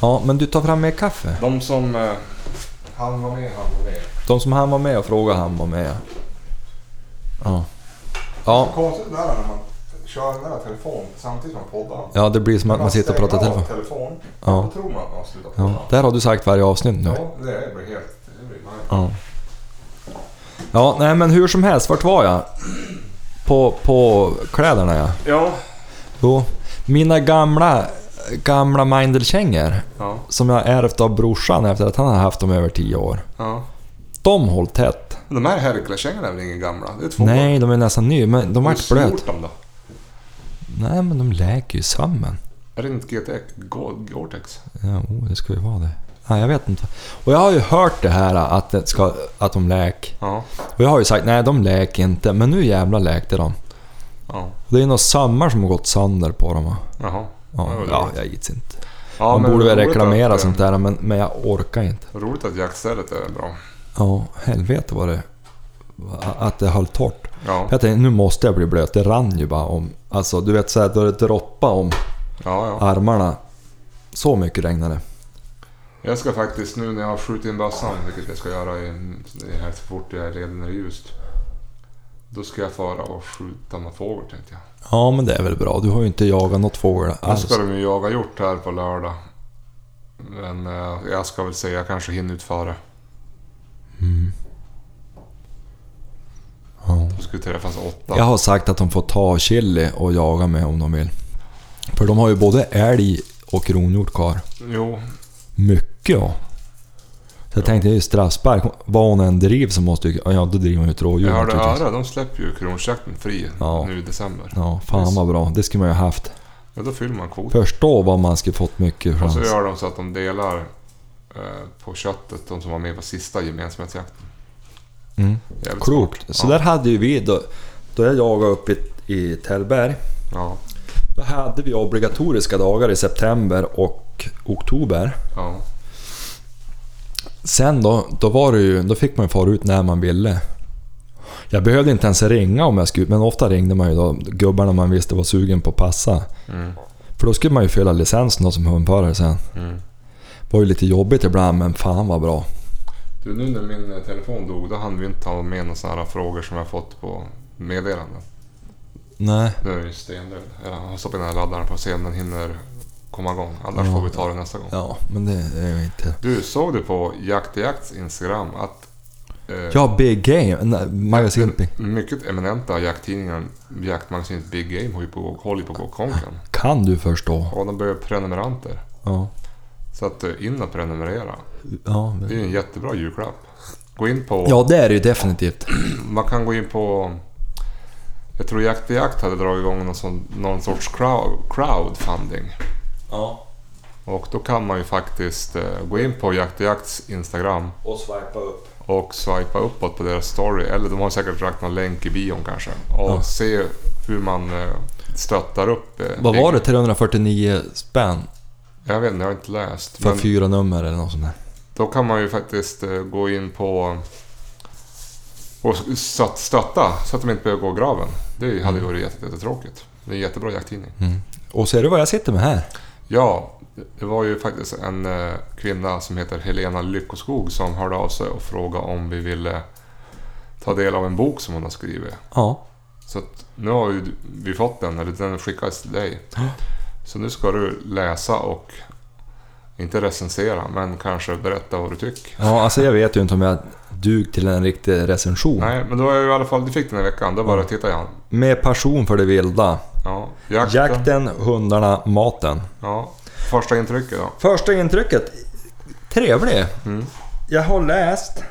Ja, men du tar fram mer kaffe. De som... Eh, han var med, han var med. De som han var med och frågade han var med. Ja. Ja, Konstigt det där när man kör den där telefon samtidigt som man poddar. ja det blir som att man sitter och pratar telefon. telefon. Ja. Då tror man att man har slutat podda. Ja, där har du sagt varje avsnitt nu. Ja, det blir helt... Det blir. Ja. Ja, nej men hur som helst, vart var jag? På, på kläderna ja. Ja. Jo, mina gamla, gamla Mindel-kängor Ja. som jag ärvt av brorsan efter att han har haft dem över 10 år. ja. De håll tätt. De här Hercules-kängorna är väl inga gamla? Det är två Nej, de är nästan nya, men de Har vart du blöt. dem då? Nej, men de läker ju samman. Är det inte GTX? Go- Gore-Tex? Ja, oh, det ska ju vara det. Nej, jag vet inte. Och jag har ju hört det här att, det ska, att de läk. Ja. Och jag har ju sagt nej, de läker inte. Men nu jävlar läkte de. Ja. Och det är några sömmar som har gått sönder på dem. Jaha. Ja, ja jag gits inte. Ja, Man borde väl reklamera att, sånt där, men, men jag orkar inte. Roligt att jaktstället är bra. Ja, helvete vad det... Att det höll torrt. Ja. Jag tänkte, nu måste jag bli blöt. Det rann ju bara om... Alltså, du vet såhär, då det droppade om Ja, ja. armarna. Så mycket regnade det. Jag ska faktiskt nu när jag har skjutit in bössan, vilket jag ska göra i, i här så fort jag är redo när det är ljust. Då ska jag fara och skjuta någon fågel tänkte jag. Ja, men det är väl bra. Du har ju inte jagat något fågel Nu alls. ska de ju jaga hjort här på lördag. Men eh, jag ska väl säga jag kanske hinner ut före. Mm. Ja. Då ska träffas åtta. Jag har sagt att de får ta chili och jaga med om de vill. För de har ju både älg och kronhjort kvar. Jo, Mycket ja. Så jag tänkte, ju straffspark. Vad hon än driver så måste ju... Ja, då driver hon ju ett rådjur jag hörde. Öre, de släpper ju kronjakten fri Ja. nu i december. Ja, fan vad bra. Det skulle man ju ha haft. Ja, då fyller man kvot. Förstå vad man skulle fått mycket Och så chans. gör de så att de delar eh, på köttet, de som var med på sista gemensamhetsjakten. Mm. Jävligt Klokt. smart. Så ja. där hade ju vi då, då jag jagade uppe i, i Tällberg. Ja, Då hade vi obligatoriska dagar i september och oktober. ja, Sen då, då var det ju, då fick man ju fara ut när man ville. Jag behövde inte ens ringa om jag skulle, men ofta ringde man ju då gubbarna man visste var sugen på att passa. mm, För då skulle man ju fylla licensen då som hundförare sen. mm. Det var ju lite jobbigt ibland, men fan vad bra. Du, nu när min eh, telefon dog, då hann vi inte ta med några sådana frågor som jag fått på meddelanden. Nej. Nu är den ju stendöd. Jag har stoppat in den här laddaren för att se om den hinner komma igång. Annars Ja. får vi ta det nästa gång. Ja, men det är ju inte... Du, såg du på Jakt i Jakts Instagram att eh, Ja, Big Game. Nej, magasin Big. den mycket eminenta jakttidningen Jaktmagasinet Big Game håller ju på, håller ju på att gå konken. Kan du förstå? Och de behöver prenumeranter. Ja. Så att eh, in och prenumerera. Ja, Det är men... en jättebra julklapp. Gå in på... ja, det är det ju definitivt. Man kan gå in på... Jag tror Jakt i Jakt hade dragit igång någon, sån, någon sorts crowd, crowdfunding. Ja. Och då kan man ju faktiskt eh, gå in på Jakt Jakts Instagram Och swipa upp. och swipa uppåt på deras story. Eller de har säkert lagt någon länk i bion kanske. Och Ja. se hur man eh, stöttar upp. Eh, Vad var det? 349 spänn Jag vet inte, jag har inte läst. för Men fyra nummer eller något sånt där. då kan man ju faktiskt gå in på och stöt- stötta så att de inte behöver gå i graven. Det hade ju varit jätte- jättetråkigt. Det är en jättebra jakttidning. Mm. Och ser du vad jag sitter med här? Ja, det var ju faktiskt en eh, kvinna som heter Helena Lyckoskog som hörde av sig och frågade om vi ville ta del av en bok som hon har skrivit. Ja. Så nu har vi fått den, eller den skickades till dig. Så nu ska du läsa och inte recensera, men kanske berätta vad du tycker. Ja, alltså jag vet ju inte om jag dug till en riktig recension. Nej, men då är ju i alla fall, du fick den i veckan. Då bara titta igen. Med passion för det vilda. Ja, jakten. Jakten, hundarna, maten. Ja, första intrycket då. Första intrycket. Trevlig. Mm. Jag har läst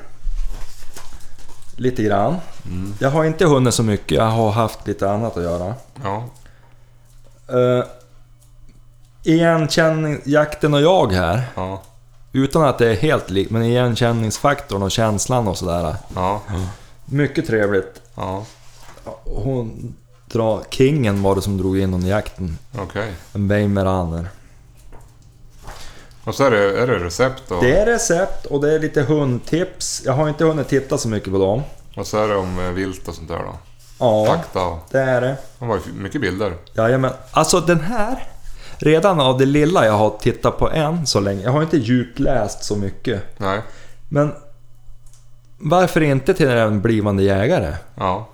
lite grann. Mm. Jag har inte hunnit så mycket, jag har haft lite annat att göra. Ja, Uh, igenkänning, jakten och jag här. ja, Utan att det är helt likt, men igenkänningsfaktorn och känslan och sådär. ja, Mycket trevligt. ja. Hon drar, Kingen var det som drog in honom i jakten. Okej. En Weimaraner. Och så är det, är det recept och, Det är recept och det är lite hundtips. Jag har inte hunnit titta så mycket på dem. och så är det om eh, vilt och sånt där då. Ja, Fakta det är det. Det var mycket bilder. Jajamän. Alltså den här, redan av det lilla jag har tittat på än så länge. Jag har inte djupläst så mycket. Nej. Men varför inte till en blivande jägare? Ja.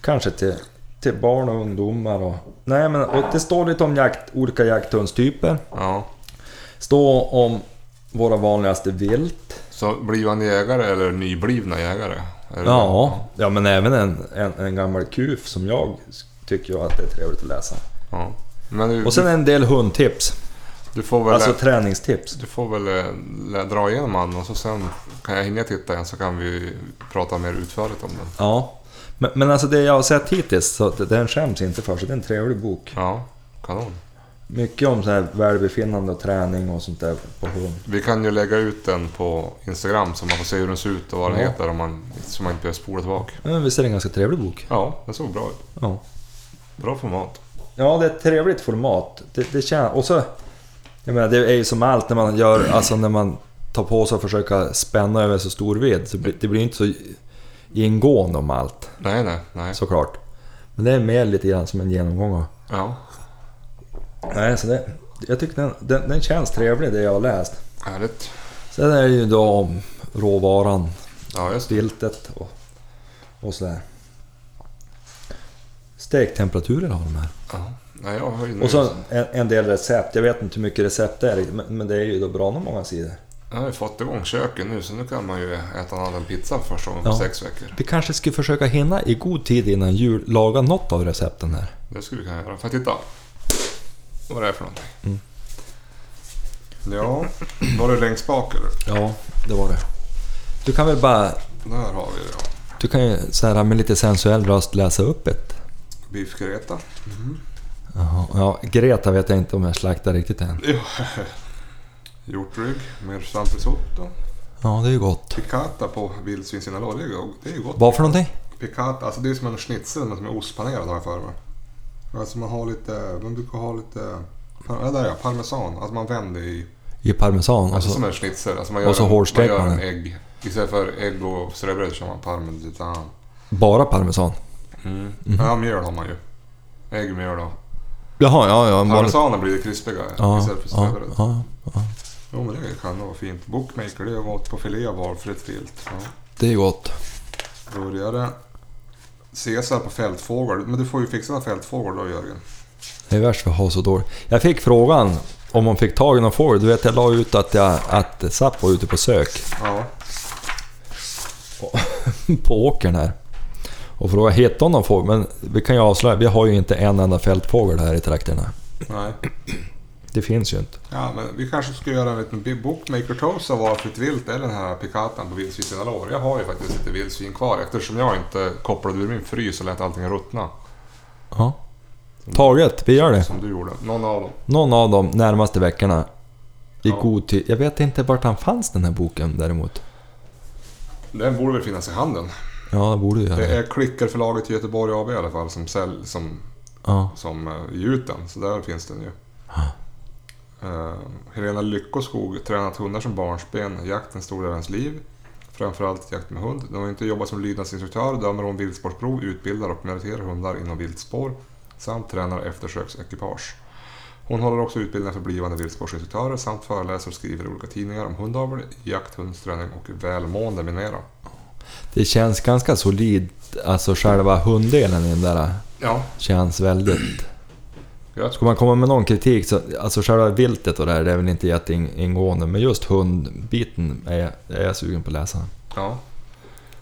Kanske till, till barn och ungdomar och... Nej men och det står lite om jakt, olika jakthundstyper. Ja. Står om våra vanligaste vilt. Så blivande jägare eller nyblivna jägare? Det Ja, ja men även en, en, en gammal kuf som jag tycker jag att det är trevligt att läsa. Ja. Du, Och sen en del hundtips. du får väl, Alltså träningstips. du får väl eh, dra igenom och så sen kan jag hinna titta igen så kan vi prata mer utförligt om den. Ja. Men, men alltså det jag har sett hittills, så den skäms inte för. Så det är en trevlig bok. Ja, kanon. Mycket om så här välbefinnande och träning och sånt där på hund. Vi kan ju lägga ut den på Instagram så man får se hur den ser ut och vad den Ja. heter om man, så man inte behöver spola tillbaka. Men visst är det en ganska trevlig bok? Ja, den såg bra ut. Ja. Bra format. Ja, det är ett trevligt format. Det, det känns... Och så... Jag menar, det är ju som allt när man gör... Alltså när man tar på sig att försöka spänna över så stor vidd. Så det blir inte så ingående om allt, Nej, nej, nej. såklart. Men det är mer lite grann som en genomgång. Ja, Nej, så det... Jag tycker den, den, den känns trevlig, det jag har läst. härligt. Sen är det ju då om råvaran, Ja, viltet och, och sådär. Stektemperaturer har de här. Ja. Nej, jag har ju. Och så en, en del recept. Jag vet inte hur mycket recept det är, men, men det är ju då bra nog många sidor. Jag har ju fått igång köket nu så nu kan man ju äta en annan pizza för första gången på Ja. sex veckor. Vi kanske skulle försöka hinna i god tid innan jul laga något av recepten här. Det skulle vi kunna göra. Får jag titta? Vad är det för någonting? Mm. Ja, var det längst bak eller? Ja, det var det. Du kan väl bara, Där har vi det ja. du kan ju så här med lite sensuell röst läsa upp ett. Biff Greta. Jaha, ja, Greta vet jag inte om jag slaktar riktigt än. Hjortrygg med risotto. Ja, det är ju gott. Piccata på vildsvinsinnehåll. Det är ju- Det är ju gott. Vad för någonting? Piccata, alltså det är som en schnitzel men som är ostpanerad har jag för mig. Alltså man har lite, man brukar ha lite, ja, där ja, parmesan. Alltså man vänder i, I parmesan. alltså Alltså, som en schnitzel. Alltså man och så hårdstekt man gör en ägg. Istället för ägg och ströbröd kör man parmesan. bara parmesan. Mm. Ja, mjöl har man ju. Ägg, mjöl och... Jaha, ja, ja. Parmesanen blir krispigare Ja, istället för ja, ströbröd. ja, ja. Jo men det kan nog vara fint. Bookmaker, det är gott på filé av valfritt vilt. Ja. Det är gott. Burgare. Caesar på fältfågel. Men du får ju fixa fältfågel då Jörgen. Det är värst för att ha så dåligt. Jag fick frågan om man fick tag i någon fågel. Du vet, jag la ut att, jag, att Zapp var ute på sök Ja. på åkern här. Och frågade, hittade hon någon fågel? Men vi kan ju avslöja, vi har ju inte en enda fältfågel här i trakterna. Nej. Det finns ju inte. Ja, men vi kanske ska göra en liten bookmaker toast av valfritt vilt eller den här pikatan på vildsvin alla år. Jag har ju faktiskt lite vildsvin kvar eftersom jag inte kopplade ur min frys och lät allting ruttna. Ja. Taget, vi gör det. Som du gjorde. Någon av dem. Någon av de närmaste veckorna. I Ja. god tid. Jag vet inte vart han fanns den här boken däremot. Den borde väl finnas i handeln. Ja, det borde ju göra Det är Klickerförlaget i Göteborg AB i alla fall som, sälj, som, Ja. som uh, ger ut den. Så där finns den ju. Eh, Helena Lyckoskog tränat hundar som barnsben. Jakt en stor del av hennes liv. Framförallt jakt med hund. De har inte jobbat som lydnadsinstruktör, dömer hon viltspårsprov, utbildar och meriterar hundar inom viltspår samt tränar eftersöksekipage. Hon håller också utbildningar för blivande viltspårsinstruktörer samt föreläser och skriver i olika tidningar om hundavel, jakt, hundsträning och välmående med mera. Det känns ganska solid. Alltså själva hunddelen i den där Ja, känns väldigt... jag Ska man komma med någon kritik så... Alltså själva viltet och det här, det är väl inte jätteingående. Men just hundbiten är, är jag sugen på att läsa. Ja.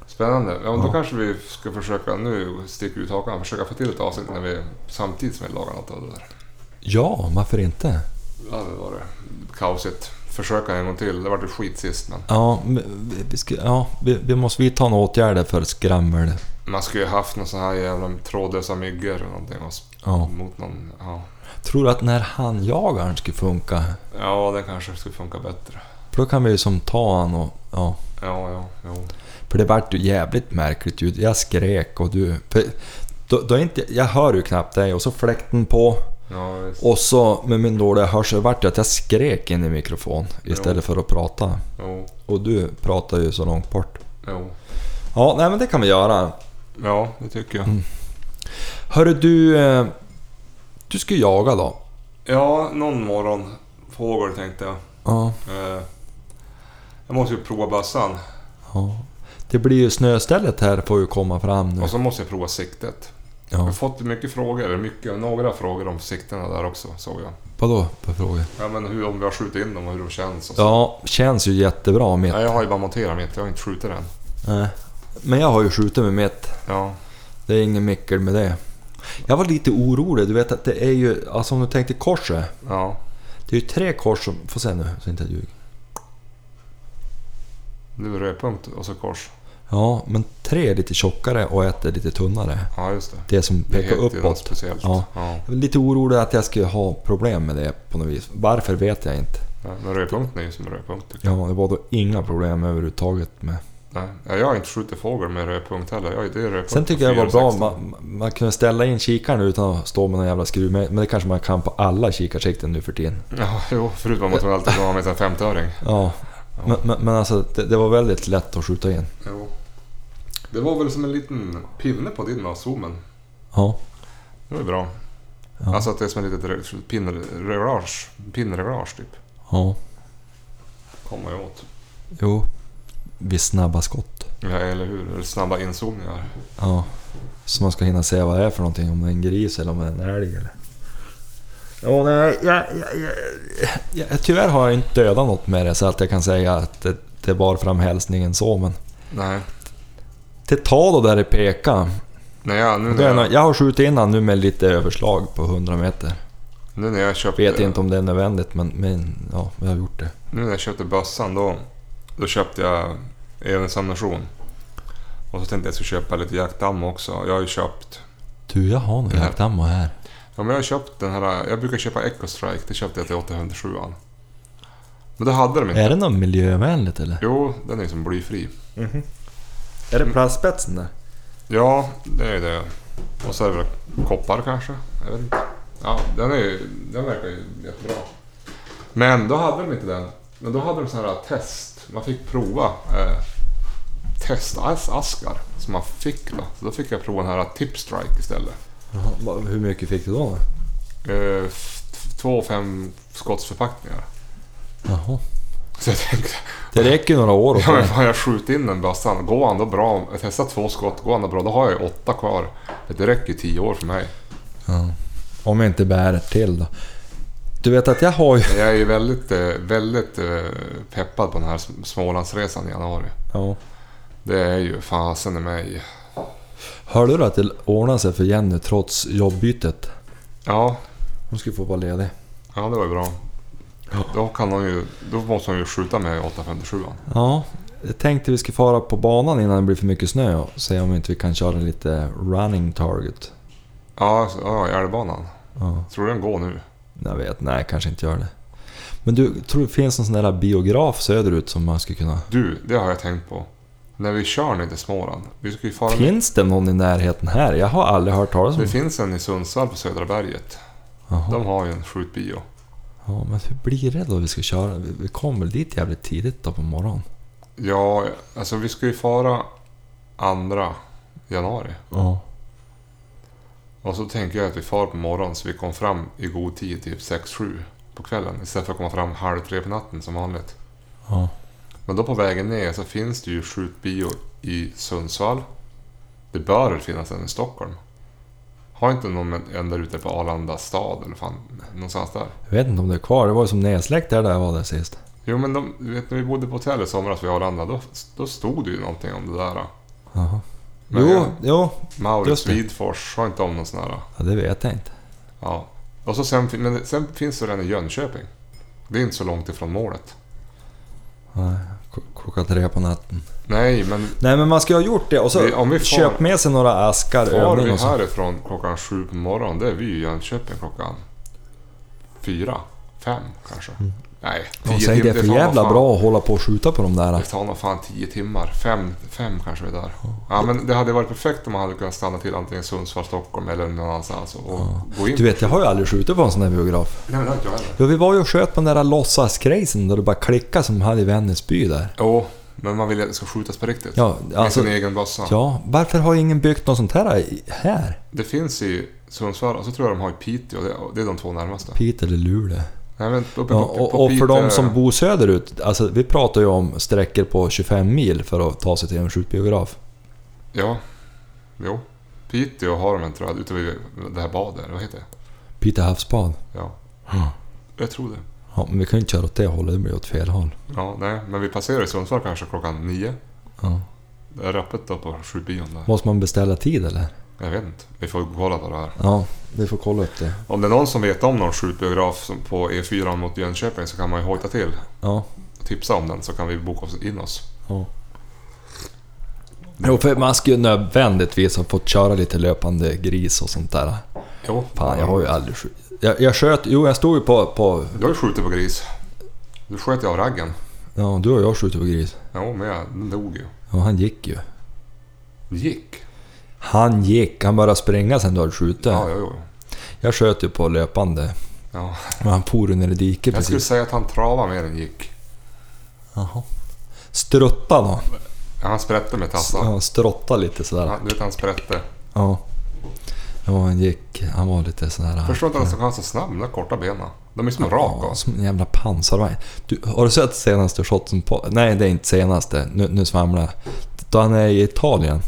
Spännande. Ja, då Ja. kanske vi ska försöka, nu sticker ut hakan, försöka få till ett avsnitt när vi samtidigt som vi lagar något av det där. Ja, varför inte? Ja, det var det. Kaosigt. Försöka en gång till. Det var det skit sist men. Ja, vi, vi, ska, ja vi, vi måste vidta några åtgärder för skrammel. Man skulle ju haft någon sån här jävla trådlösa myggor eller någonting. Ja. Mot någon, ja. Tror du att när handjagaren skulle funka? ja, det kanske skulle funka bättre. För då kan vi ju som ta han och... Ja. Ja, ja, jo. För det vart ju jävligt märkligt ljud. Jag skrek och du... Då, då inte, jag hör ju knappt dig och så fläkten på. Ja. Och så med min dåliga hörsel vart det att jag skrek in i mikrofon istället för att prata. Jo, Och du pratar ju så långt bort. jo. Ja, nej men det kan vi göra. Ja, det tycker jag. Mm. Hörru du... eh, Du ska jaga då? Ja, någon morgon. Fågel tänkte jag. Ja. Eh, jag måste ju prova bössan. ja. Det blir ju snöstället här får ju komma fram nu. Och så måste jag prova siktet. Jag Ja. har fått mycket frågor, mycket, några frågor om siktena där också såg jag. Vadå för frågor? Ja men hur, om vi har skjutit in dem och hur de känns och så. Ja, känns ju jättebra mitt. Nej, jag har ju bara monterat mitt, jag har inte skjutit den. Nej. Men jag har ju skjutit med mitt. Ja, Det är ingen mickel med det. Jag var lite orolig. Du vet att det är ju... Alltså om du tänkte korset. ja. Det är ju tre kors som... Får se nu så inte jag ljuger. Nu rödpunkt och så kors. Ja, men tre är lite tjockare och ett är lite tunnare. Ja, just det. Det som Det pekar något uppåt. speciellt. Ja. Ja. Jag var lite orolig att jag skulle ha problem med det på något vis. Varför vet jag inte. Ja, men rödpunkten är ju som rödpunkt tycker jag. Ja, det var då inga problem överhuvudtaget med... Nej, ja, jag har inte skjutit fågel med rödpunkt heller. Jag, det är rödpunkt Sen tycker jag det var 4 bra, och 16. man, man kunde ställa in kikaren utan att stå med någon jävla skruv. Men men det kanske man kan på alla kikarsikten nu för tiden. Ja, jo, förutom att man alltid har med sig en 50-öring. Ja, Ja. men, men, men alltså det, det var väldigt lätt att skjuta in. Jo. Det var väl som en liten pinne på din med zoomen. Ja. Det var bra. Ja. Alltså att det är som ett litet re- pinnreglage. Pinnreglage typ. ja. Kommer jag åt. Jo. Vid snabba skott. Ja, eller hur? Eller snabba inzoomningar. Ja. Så man ska hinna se vad det är för någonting. Om det är en gris eller om det är en älg eller... Ja, nej, jag, jag, jag, jag, tyvärr har jag inte dödat något med det så att jag kan säga att det, det bar fram hälsningen så men... Nej. Det tar då där det pekar. Nej, ja, nu, när jag, Jag har skjutit in han nu med lite överslag på 100 meter. nu när jag köpte... Vet inte om det är nödvändigt men, men ja, jag har gjort det. Nu när jag köpte bössan då, då köpte jag enhetsammunition. Och så tänkte jag skulle köpa lite jaktammo också. Jag har ju köpt... Du, jag har nog Ja. jaktammo här. Ja, men jag har köpt den här... Jag brukar köpa Echo Strike. Det köpte jag till 807 Men det hade de inte. Är det något miljövänligt eller? Jo, den är som blyfri. Är det plastspetsen där? Ja, det är det. Och så är det väl koppar kanske. Jag vet inte. Ja, den, är, ju- den verkar ju jättebra. Men då hade de inte den. Men då hade de sån här test. Man fick prova eh, testaskar som man fick då. Så då fick jag prova den här Tip Strike istället. Jaha, hur mycket fick du då? Eh, två fem skottsförpackningar. Jaha. Så jag tänkte, Det räcker några år att ja men fan jag skjuter in den bössan. Går han då bra, jag testar två skott, går han då bra, då har jag ju åtta kvar. Det räcker ju tio år för mig. ja. Om jag inte bär till då. Du vet att jag har ju... Jag är ju väldigt, eh, väldigt eh, peppad på den här Smålandsresan i januari. Ja. Det är ju fasen i mig. Hörde du att det ordnade sig för Jenny trots jobbbytet? Ja, Hon skulle få vara ledig. ja det var ju bra. Då, kan hon ju, då måste hon ju skjuta med 857 Ja, jag tänkte vi ska fara på banan innan det blir för mycket snö och se om inte vi kan köra lite running target. Ja, ja älvbanan. Ja, Tror du den går nu? jag vet, nej kanske inte gör det. Men du, tror det finns någon sån där biograf söderut som man skulle kunna... Du, det har jag tänkt på. När vi kör ner till Småland. Vi ska ju fara. Finns det någon i närheten här? Jag har aldrig hört talas om Det det. finns en i Sundsvall på Södra berget. Jaha. De har ju en skjutbio. Ja, men hur blir det då vi ska köra? Vi- kommer väl dit jävligt tidigt då på morgonen? Ja, alltså vi ska ju fara andra januari. Ja. Och så tänker jag att vi far på morgonen så vi kom fram i god tid, typ 6-7 på kvällen. Istället för att komma fram halv tre på natten som vanligt. Ja. Men då på vägen ner så finns det ju skjutbio i Sundsvall. Det bör väl finnas en i Stockholm. Har inte någon en där ute på Arlanda stad eller fan, någonstans där? Jag vet inte om det är kvar. Det var ju som nedsläckt där, där jag var där sist. Jo men de, vet när vi bodde på hotell i somras vid Arlanda, då, då stod det ju någonting om det där. Jaha. Men Jo, jo. Maurits det. Widfors har inte om någon sån här. Ja, det vet jag inte. Ja. Och så sen, men sen finns det den i Jönköping. Det är inte så långt ifrån målet. Nej, klockan tre på natten. Nej, men Nej men man ska ha gjort det och så Vi- om vi far- köp med sig några askar far vi härifrån klockan sju på morgonen, det är vi i Jönköping klockan fyra, fem kanske. Nej, Och säg det är för jävla fan- bra att hålla på och skjuta på de där. Det tar nog fan tio timmar. Fem, fem kanske är där. Ja, men det hade varit perfekt om man hade kunnat stanna till antingen Sundsvall, Stockholm eller någon annanstans och gå in. Du vet, jag har ju aldrig skjutit på en sån där biograf. Nej, men det har inte jag heller. Ja, vi var ju och sköt på den där låtsasgrejsen där du bara klickade som hade i Vännäsby där. Jo, men man vill ju att det ska skjutas på riktigt. Ja, Med alltså... sin egen bössa. Ja, varför har ingen byggt något sånt här här? Det finns i Sundsvall och så tror jag de har i Piteå. Det är de två närmaste. Piteå eller Luleå? Nej, Ja, på, och, på och för de som bor söderut, alltså vi pratar ju om sträckor på 25 mil för att ta sig till en skjutbiograf. Ja, jo. Piteå har de en tror jag, ute vid det här badet. Vad heter det? Piteå havsbad. Ja, Ja. jag tror det. Ja, men vi kan ju inte köra åt det hållet, det blir åt fel håll. Ja, nej, men vi passerar i Sundsvall kanske klockan nio. Ja. Det är öppet då på skjutbion där. Måste man beställa tid eller? Jag vet inte. Vi får kolla på det här. Ja, vi får kolla upp det. Om det är någon som vet om någon skjutbiograf på E4 mot Jönköping så kan man ju hojta till. Ja. Tipsa om den så kan vi boka in oss. ja. Jo, för man ska ju nödvändigtvis ha fått köra lite löpande gris och sånt där. Jo. Fan, jag har ju aldrig skjut... Jag, jag sköt... Jo, jag stod ju på... på Du har ju skjutit på gris. Du sköt ju av raggen. ja, du och jag skjutit på gris. Jo, men jag, den dog ju. Ja, han gick ju. Gick? Han gick. Han började springa sen du hade skjutit. Ja, jo, jo. Jag sköt ju på löpande. Ja. Men han for ner i diket Jag skulle säga att han travade mer än gick. Jaha. Strutta då. Ja, han sprätte med tassar. Ja, strotta lite sådär. Ja, du vet, han sprätte. Ja. Ja, han gick. Han var lite sådär... Förstår inte att han var så snabb, de där korta benen. De är som Ja, av. som en jävla pansarvagn. Du, har du sett senaste shoten på... Nej, det är inte senaste. Nu, nu svamlar jag. Då han är i Italien.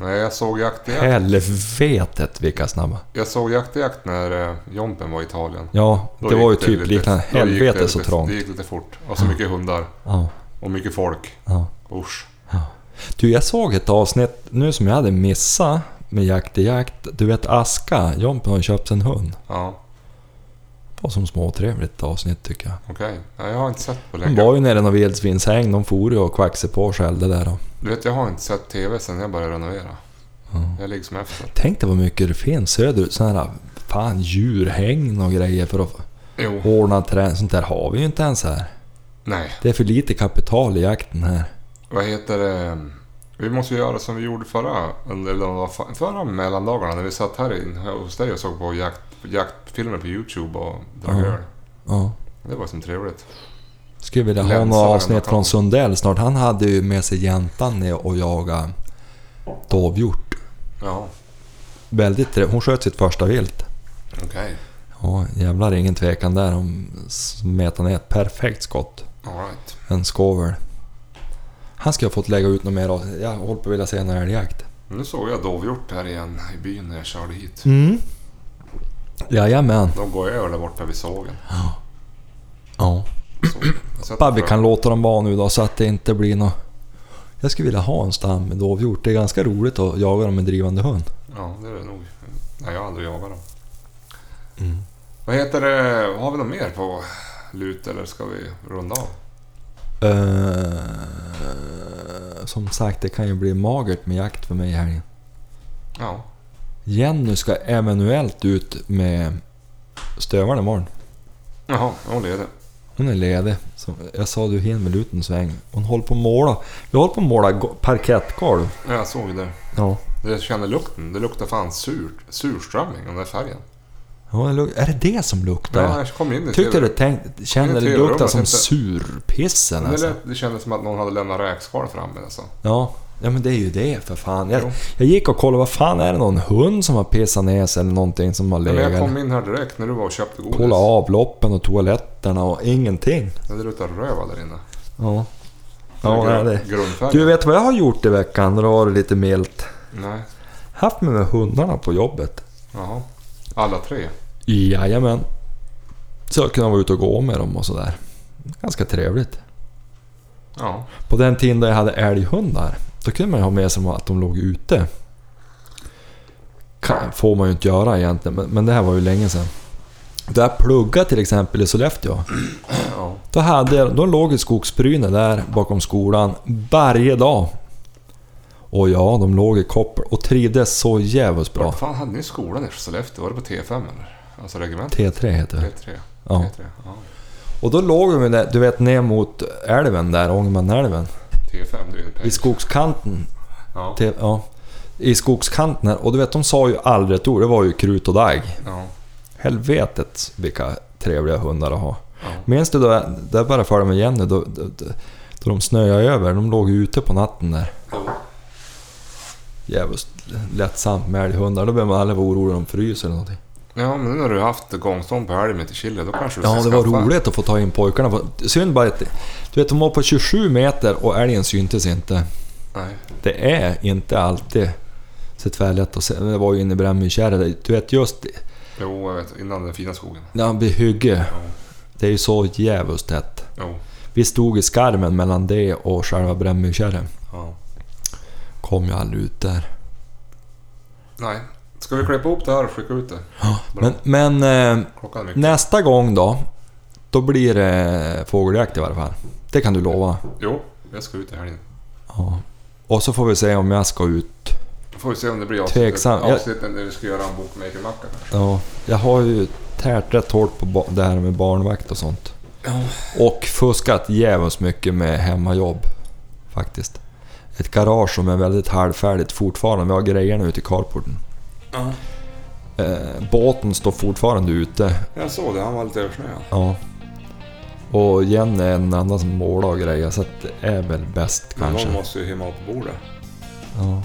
Nej, jag såg jakt i jakt. Helvetet vilka snabba. Jag såg jakt i jakt när eh, Jompen var i Italien. Ja, Då det var ju typ lite- liknande. då gick det Helvete så lite- trångt. Det gick lite fort. Och så mycket hundar. Ja, Och mycket folk. ja. Usch. Du, jag såg ett avsnitt nu som jag hade missat med Jakt i jakt. Du vet Aska, Jompen har köpt en hund. Ja, Det var som småtrevligt avsnitt tycker jag. okej. Ja, jag har inte sett på De länge. var ju nere i någon vildsvinshäng. De for ju och kvaxade på och skällde där. Och, Du vet, jag har inte sett TV sen jag började renovera. Jag ligger som efter. Tänk dig vad mycket det finns söderut. Sådana här fan djurhägn och grejer för att Jo. ordna träning. Sånt där har vi ju inte ens här. Nej. Det är för lite kapital i jakten här. Vad heter det? Vi måste göra som vi gjorde förra, eller var fa- förra mellandagarna när vi satt här inne hos dig och såg på jakt, jaktfilmer på Youtube och drack öl. Ja. Det var som trevligt. Skulle vilja ha några avsnitt från Sundell snart. Han hade ju med sig jäntan ner och jaga dovhjort. Ja, Väldigt. Hon sköt sitt första vilt. okej. Ja, jävlar ingen tvekan där. Hon smetade ner ett perfekt skott. Alright. En skovel. Han skulle ha fått lägga ut något mer. Jag håller på att vilja se en älgjakt. Nu såg jag dovhjort här igen i byn när jag körde hit. Mm. Jajamän. De går över där borta vid sågen. Ja. Så, Bara vi kan låta dem vara nu då så att det inte blir något... Jag skulle vilja ha en stam med dovhjort. Det är ganska roligt att jaga dem med drivande hund. Ja, det är det nog. Nej, jag har aldrig jagat dem. Mm. Vad heter det? Har vi något mer på lut eller ska vi runda av? Eh, som sagt, det kan ju bli magert med jakt för mig i helgen. Ja. Jenny ska eventuellt ut med stövaren imorgon. Jaha, hon leder. Hon är ledig. Så jag sa du hinner väl ut en sväng. Hon håller på att måla. Vi håller på att måla go- parkettgolv. Ja, jag såg det. Ja. Jag känner lukten. Det luktar fan sur, surströmming, den där färgen. ja är det det som luktar? Ja, jag kom in i Tyckte du tänkt, kände det luktar som surpissen det, alltså? det kändes som att någon hade lämnat räkskal framme. Alltså. Ja. Ja, men det är ju det för fan. Jag, jag gick och kollade, vad fan är det någon hund som har pissat ner sig eller någonting som har Men jag legat? kom in här direkt när du var och köpte godis. Kolla avloppen och toaletterna och ingenting. Ja, Det luktar röva där inne. Ja. Ja, Grund- nej, det. Du vet vad jag har gjort i veckan? Då var det lite milt. Nej. Haft med mig hundarna på jobbet. Jaha. Alla tre? Jajamän. Så jag kunde vara ute och gå med dem och sådär. Ganska trevligt. Ja. På den tiden då jag hade älghundar, då kunde man ju ha med sig att de låg ute. Kan, får man ju inte göra egentligen, men, men det här var ju länge sedan. Där jag pluggade till exempel i Sollefteå. ja. Då, hade, jag- då låg ett skogsbryne där bakom skolan varje dag. Och ja, de låg i koppel och trivdes så jävligt bra. Vad fan hade ni skolan i Sollefteå? Var det på T5 eller? Alltså regementet? T3 heter det. T3? Ja. T3? Ja. Och då låg de där, du vet ner mot älven där, Ångermanälven. T5, det är ju I skogskanten. Ja. Till, ja, I skogskanten här. Och du vet, de sa ju aldrig ett ord. Det var ju krut och dagg. Ja. Helvetet vilka trevliga hundar att ha. Ja. Minns du då, där började följa med Jenny, då, då, då, då de snöade över. De låg ute på natten där. Jo. Jävligt lättsamt med älghundar. Då behöver man aldrig vara orolig om fryser eller någonting. Ja, men nu när du har haft gångstånd på älgen till Chile, då kanske du Ja, det var skaffa- roligt att få ta in pojkarna. Synd bara att... Du vet, de var på 27 meter och älgen syntes inte. Nej. Det är inte alltid så tvärlätt att se. Det var ju inne i Brännmyrkärret. Du vet just Jo, jag vet. Innan den fina skogen. när han blir hygge. Jo. Det är ju så jävligt tätt. Jo. Vi stod i skarven mellan det och själva Brännmyrkärret. Ja. Kom ju aldrig ut där. Nej. Ska vi klippa ihop det här och skicka ut det? Bra. Men, men eh, Klockan är mycket. nästa gång då. Då blir det fågeljakt i varje fall. Det kan du lova. Jo, jag ska ut i helgen. Ja. Och så får vi se om jag ska ut. Då får vi se om det blir Tveksam. avsnittet, Jag- när vi ska göra en bokmakermacka kanske. Ja, jag har ju tärt rätt hårt på ba- det här med barnvakt och sånt. Och fuskat jävligt mycket med hemmajobb. Faktiskt. Ett garage som är väldigt halvfärdigt fortfarande. Vi har grejerna ute i carporten. Ja. Eh, båten står fortfarande ute. Jag såg det, han var lite översnöad. Ja. Och Jenny är en annan som målar och grejer, så att det är väl bäst Men kanske. någon måste ju hemma på bordet. Ja.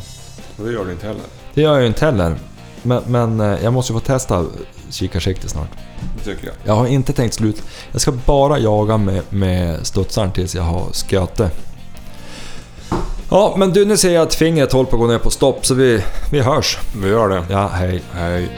Och det gör du inte heller. Det gör jag ju inte heller. Men, men eh, jag måste ju få testa kikarsikte snart. Det tycker jag. Jag har inte tänkt slut. Jag ska bara jaga med, med studsaren tills jag har sköte. Ja, men du, nu ser jag att fingret håller på att gå ner på stopp, så vi, vi hörs. Vi gör det. Ja, hej. Hej.